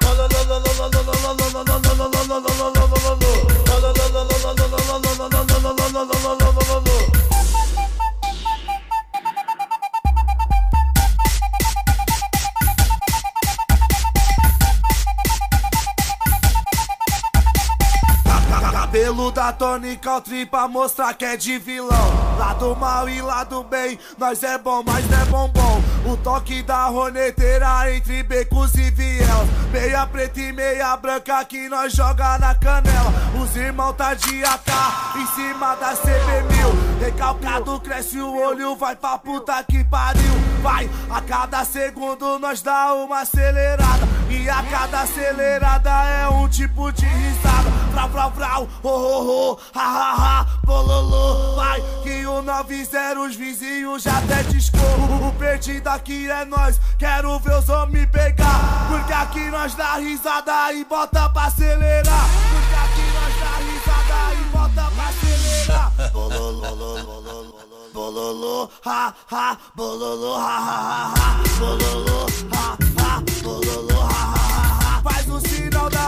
Cabelo da Tony Country pra mostrar que é de vilão. Lado mal e lado bem, nós é bom, mas não é bombom. O toque da roneteira entre becos e vielas. Meia preta e meia branca que nós joga na canela. Os irmãos tá de AK em cima da CB1000. Recalcado cresce o olho, vai pra puta que pariu. Vai, a cada segundo nós dá uma acelerada. E a cada acelerada é um tipo de risada. Vrau, vrau, vrau, oh, ha, ha, ha, bololô. Vai, que o 90 os vizinhos já até discou. O perdido aqui é nós, quero ver os homens pegar. Porque aqui nós dá risada e bota pra acelerar. Porque aqui nós dá risada e bota pra acelerar. Bololô, bololô, bololô, ha, ha, bololô, ha, ha, ha, ha, bololô, ha, ha, bololô,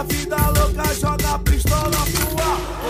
vida louca, joga a pistola pro ar.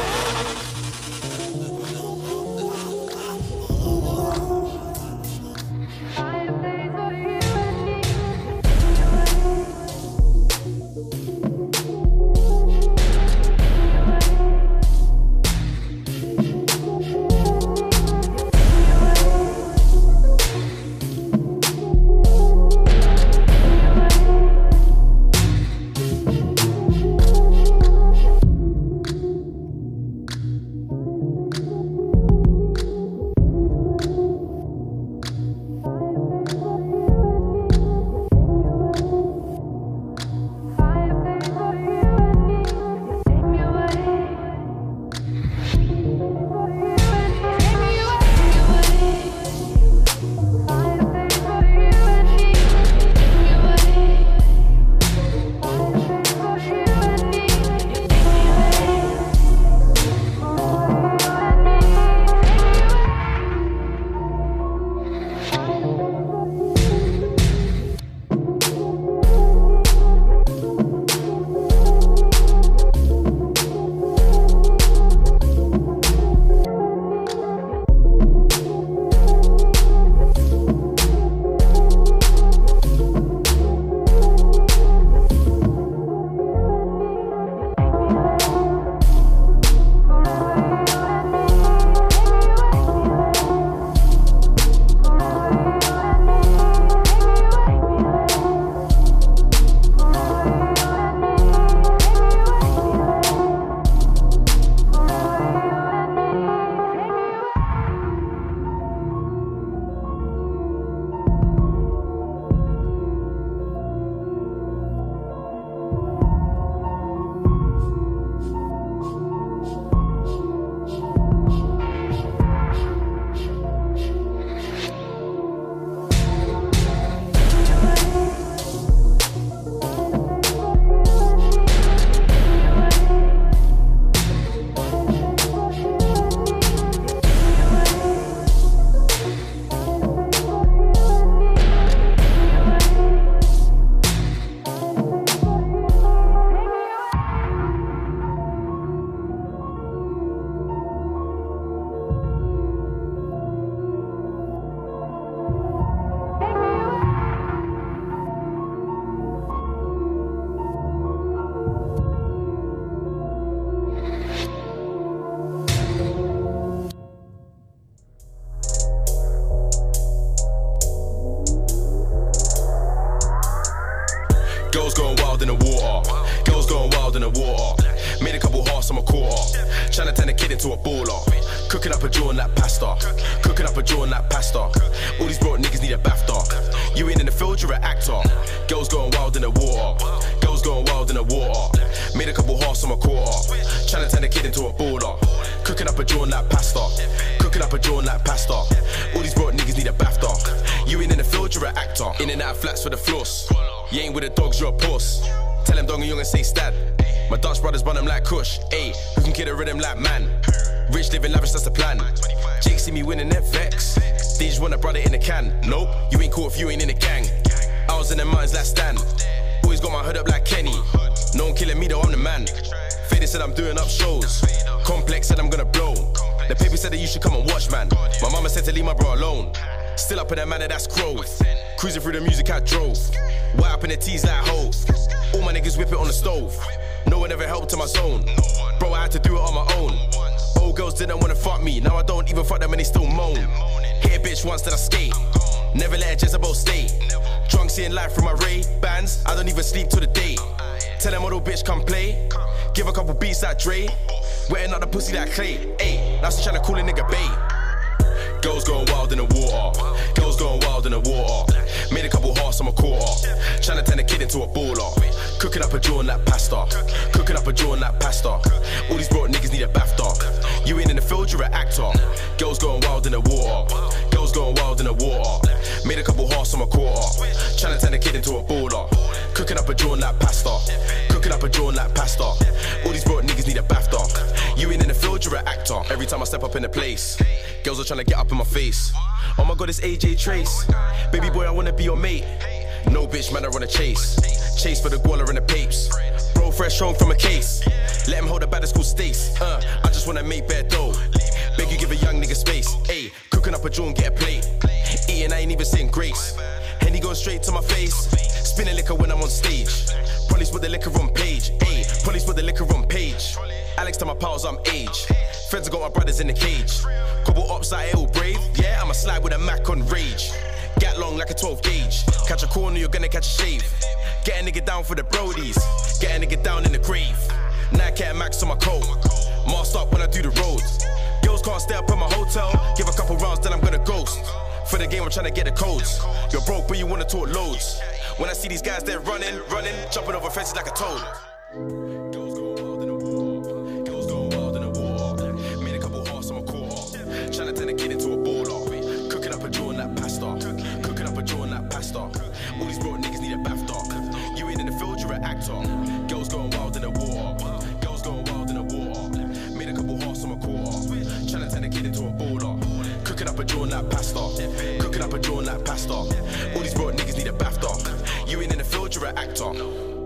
You ain't with the dogs, you're a puss. Tell them dog and young and say stab. My Dutch brothers run them like Kush. Ayy, who can get a rhythm like man? Rich living lavish, that's the plan. Jake see me winning that vex. They just want a brother in the can. Nope, you ain't cool if you ain't in the gang. I was in the mountains last stand. Always got my hood up like Kenny. No one killing me though, I'm the man. Faded said I'm doing up shows. Complex said I'm gonna blow. The paper said that you should come and watch, man. My mama said to leave my bro alone. Still up in that manner, that's growth. Cruising through the music I drove. White up in the tees like hoes. All my niggas whip it on the stove. No one ever helped to my zone. Bro, I had to do it on my own. Old girls didn't wanna fuck me. Now I don't even fuck them and they still moan. Hit a bitch once, then I skate. Never let a Jezebel stay. Drunk seeing life from my Ray bands. I don't even sleep till the day. Tell them little bitch come play. Give a couple beats like Dre. Wetting up the pussy like clay. Ayy, now she tryna call a nigga bae. Girls going wild in the water. Girls going wild in the water. Made a couple hearts on my quarter. Tryna turn a kid into a baller. Cooking up a jaw and that pasta. Cooking up a jaw and that pasta. All these broke niggas need a bath BAFTA. You ain't in the field, you're an actor. Girls going wild in the water. Girls going wild in the water. Made a couple hearts on my quarter. Tryna turn a kid into a baller. Cooking up a jaw and that pasta. Cooking up a jaw and that pasta. All these broke niggas need a bath BAFTA. You ain't in the field, you're an actor. Every time I step up in the place, girls are trying to get up in my face. Oh my god, it's AJ Trace. Baby boy, I wanna be your mate. No bitch, man, I run a chase. Chase for the guala and the papes. Bro, fresh home from a case. Let him hold the baddest school stace. Uh, I just wanna make bare dough. Beg you give a young nigga space. Ayy, cooking up a and get a plate. Eating, I ain't even saying grace. Henny going straight to my face. Spinning liquor when I'm on stage. Police put the liquor on page. Ayy, police put the liquor on page. Alex to my pals, I'm age. Friends got my brothers in the cage. Couple ops like ill brave. Yeah, I'ma slide with a Mac on rage. Get long like a 12 gauge. Catch a corner, you're gonna catch a shave. Get a nigga down for the brodies. Get a nigga down in the grave. Nike and Max on my coat. Masked up when I do the roads. Girls can't stay up in my hotel. Give a couple rounds, then I'm gonna ghost. For the game, I'm trying to get the codes. You're broke, but you wanna talk loads. When I see these guys, they're running, running, jumping over fences like a toad. Trying a into a. Cooking up a that pasta. Cooking up a that pasta. All these broke niggas need a BAFTA. You in the field, you're an actor. Up a and that pasta. Cooking up a jaw like pasta. All these broke niggas need a bath. BAFTA. You ain't in the field, you're an actor.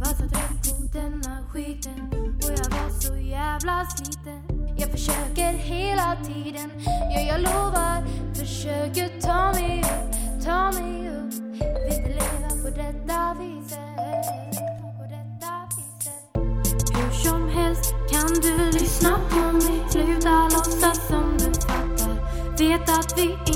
Var så trött på denna skiten? Och jag var så jävla sliten. Jag försöker hela tiden, ja jag lovar. Försöker ta mig upp, ta mig upp. Vill inte leva på detta viset På detta viset? Hur som helst kan du lyssna på mig. Sluta låtsas som du fattar. Vet att vi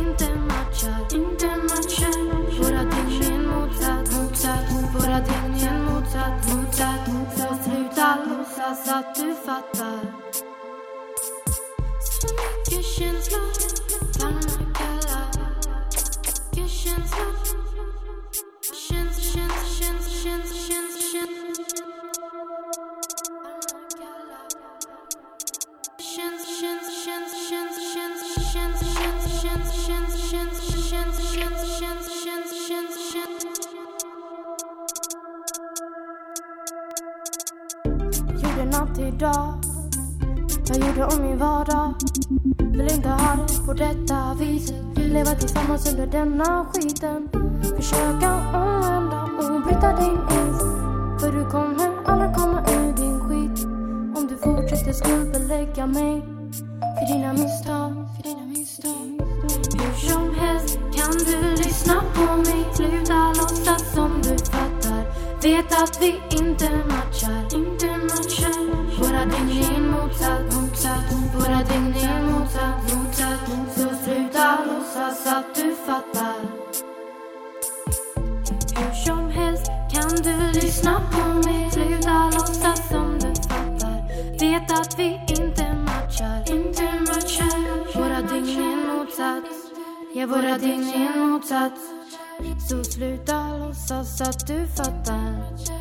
Jag gjorde natt idag. Jag gjorde om min vardag. Vill inte ha det på detta viset. Leva tillsammans under denna skiten. Försöka omvända och bryta din is. För du kommer aldrig komma ur din skit. Om du fortsätter skuldbelägga mig. För dina misstag. För dina misstag. Hur som helst kan du lyssna på mig. Sluta låtsas som du fattar. Vet att vi inte matchar. Lyssna på mig. Sluta låtsas som du fattar. Vet att vi inte matchar, inte matchar. Våra dygn är en motsats. Ja, våra dygn är en motsats. Så sluta låtsas att du fattar.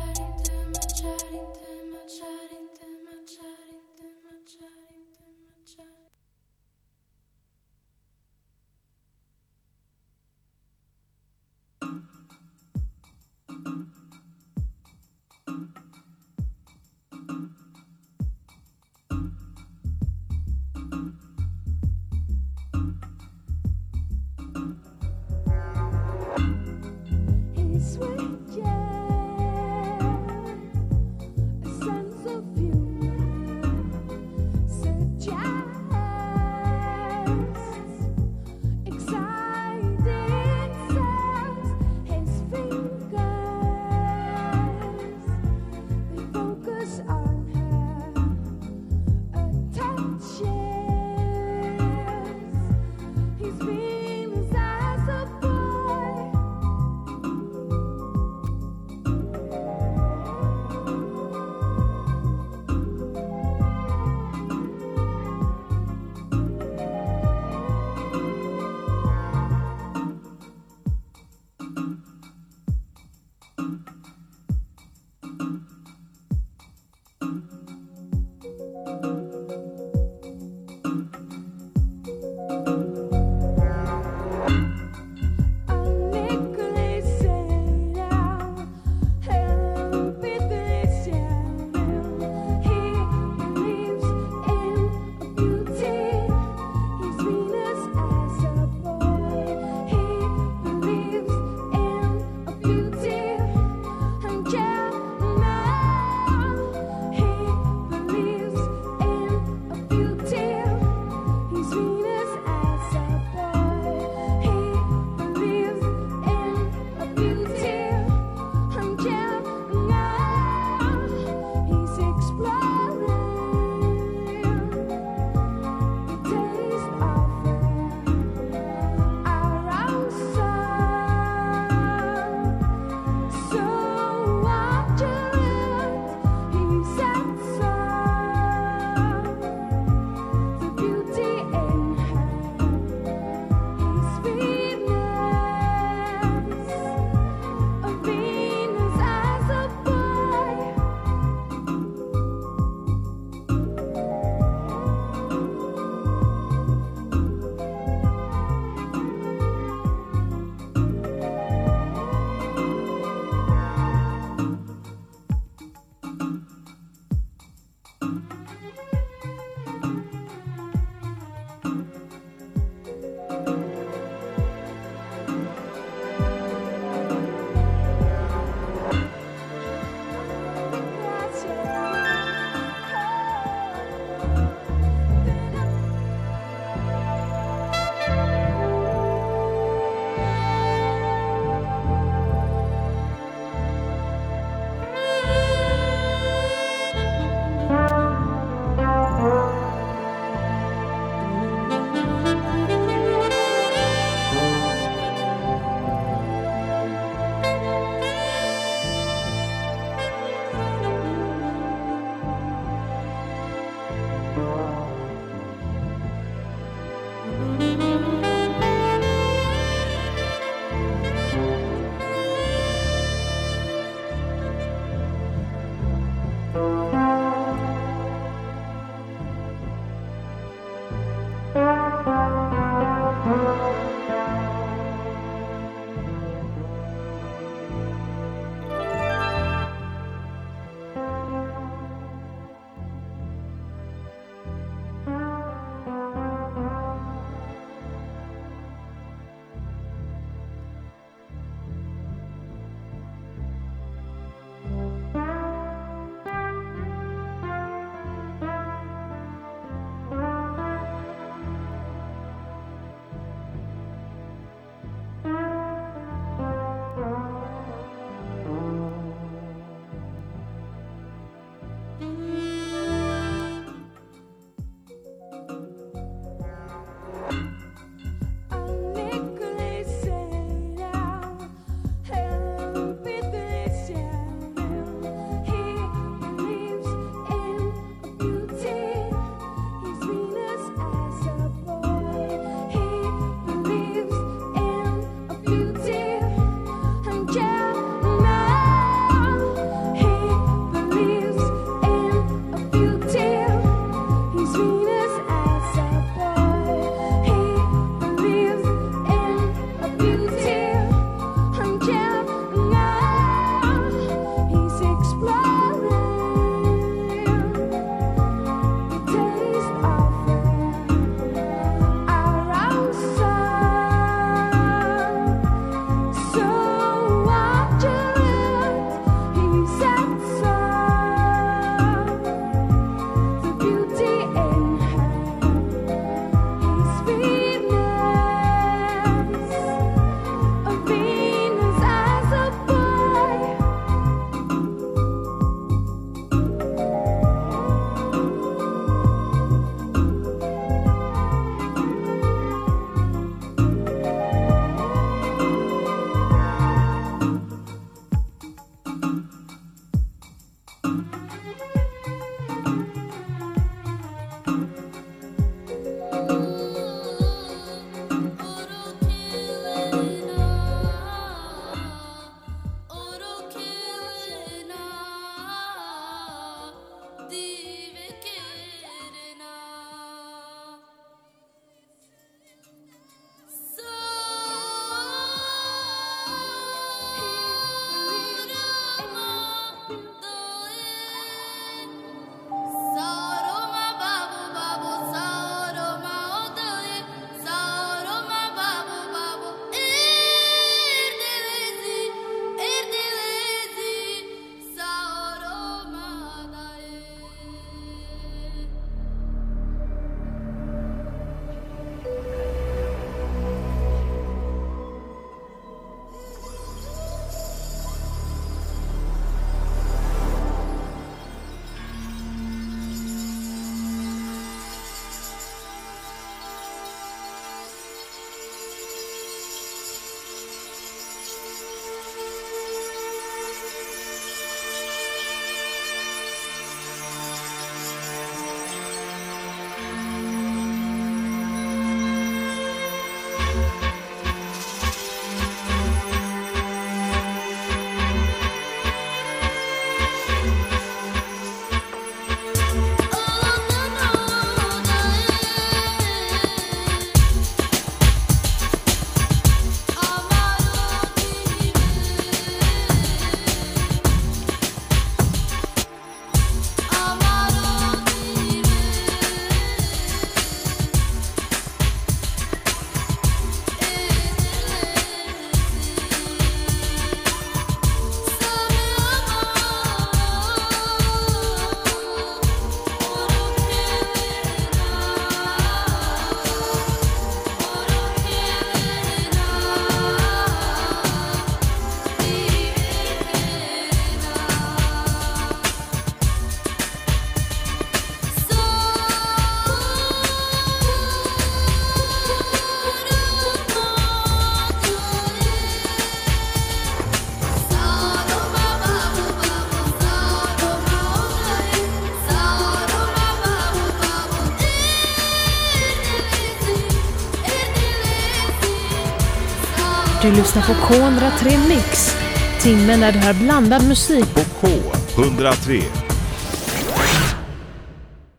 Du lyssnar på K103 Mix. Timmen när du hör blandad musik. På K103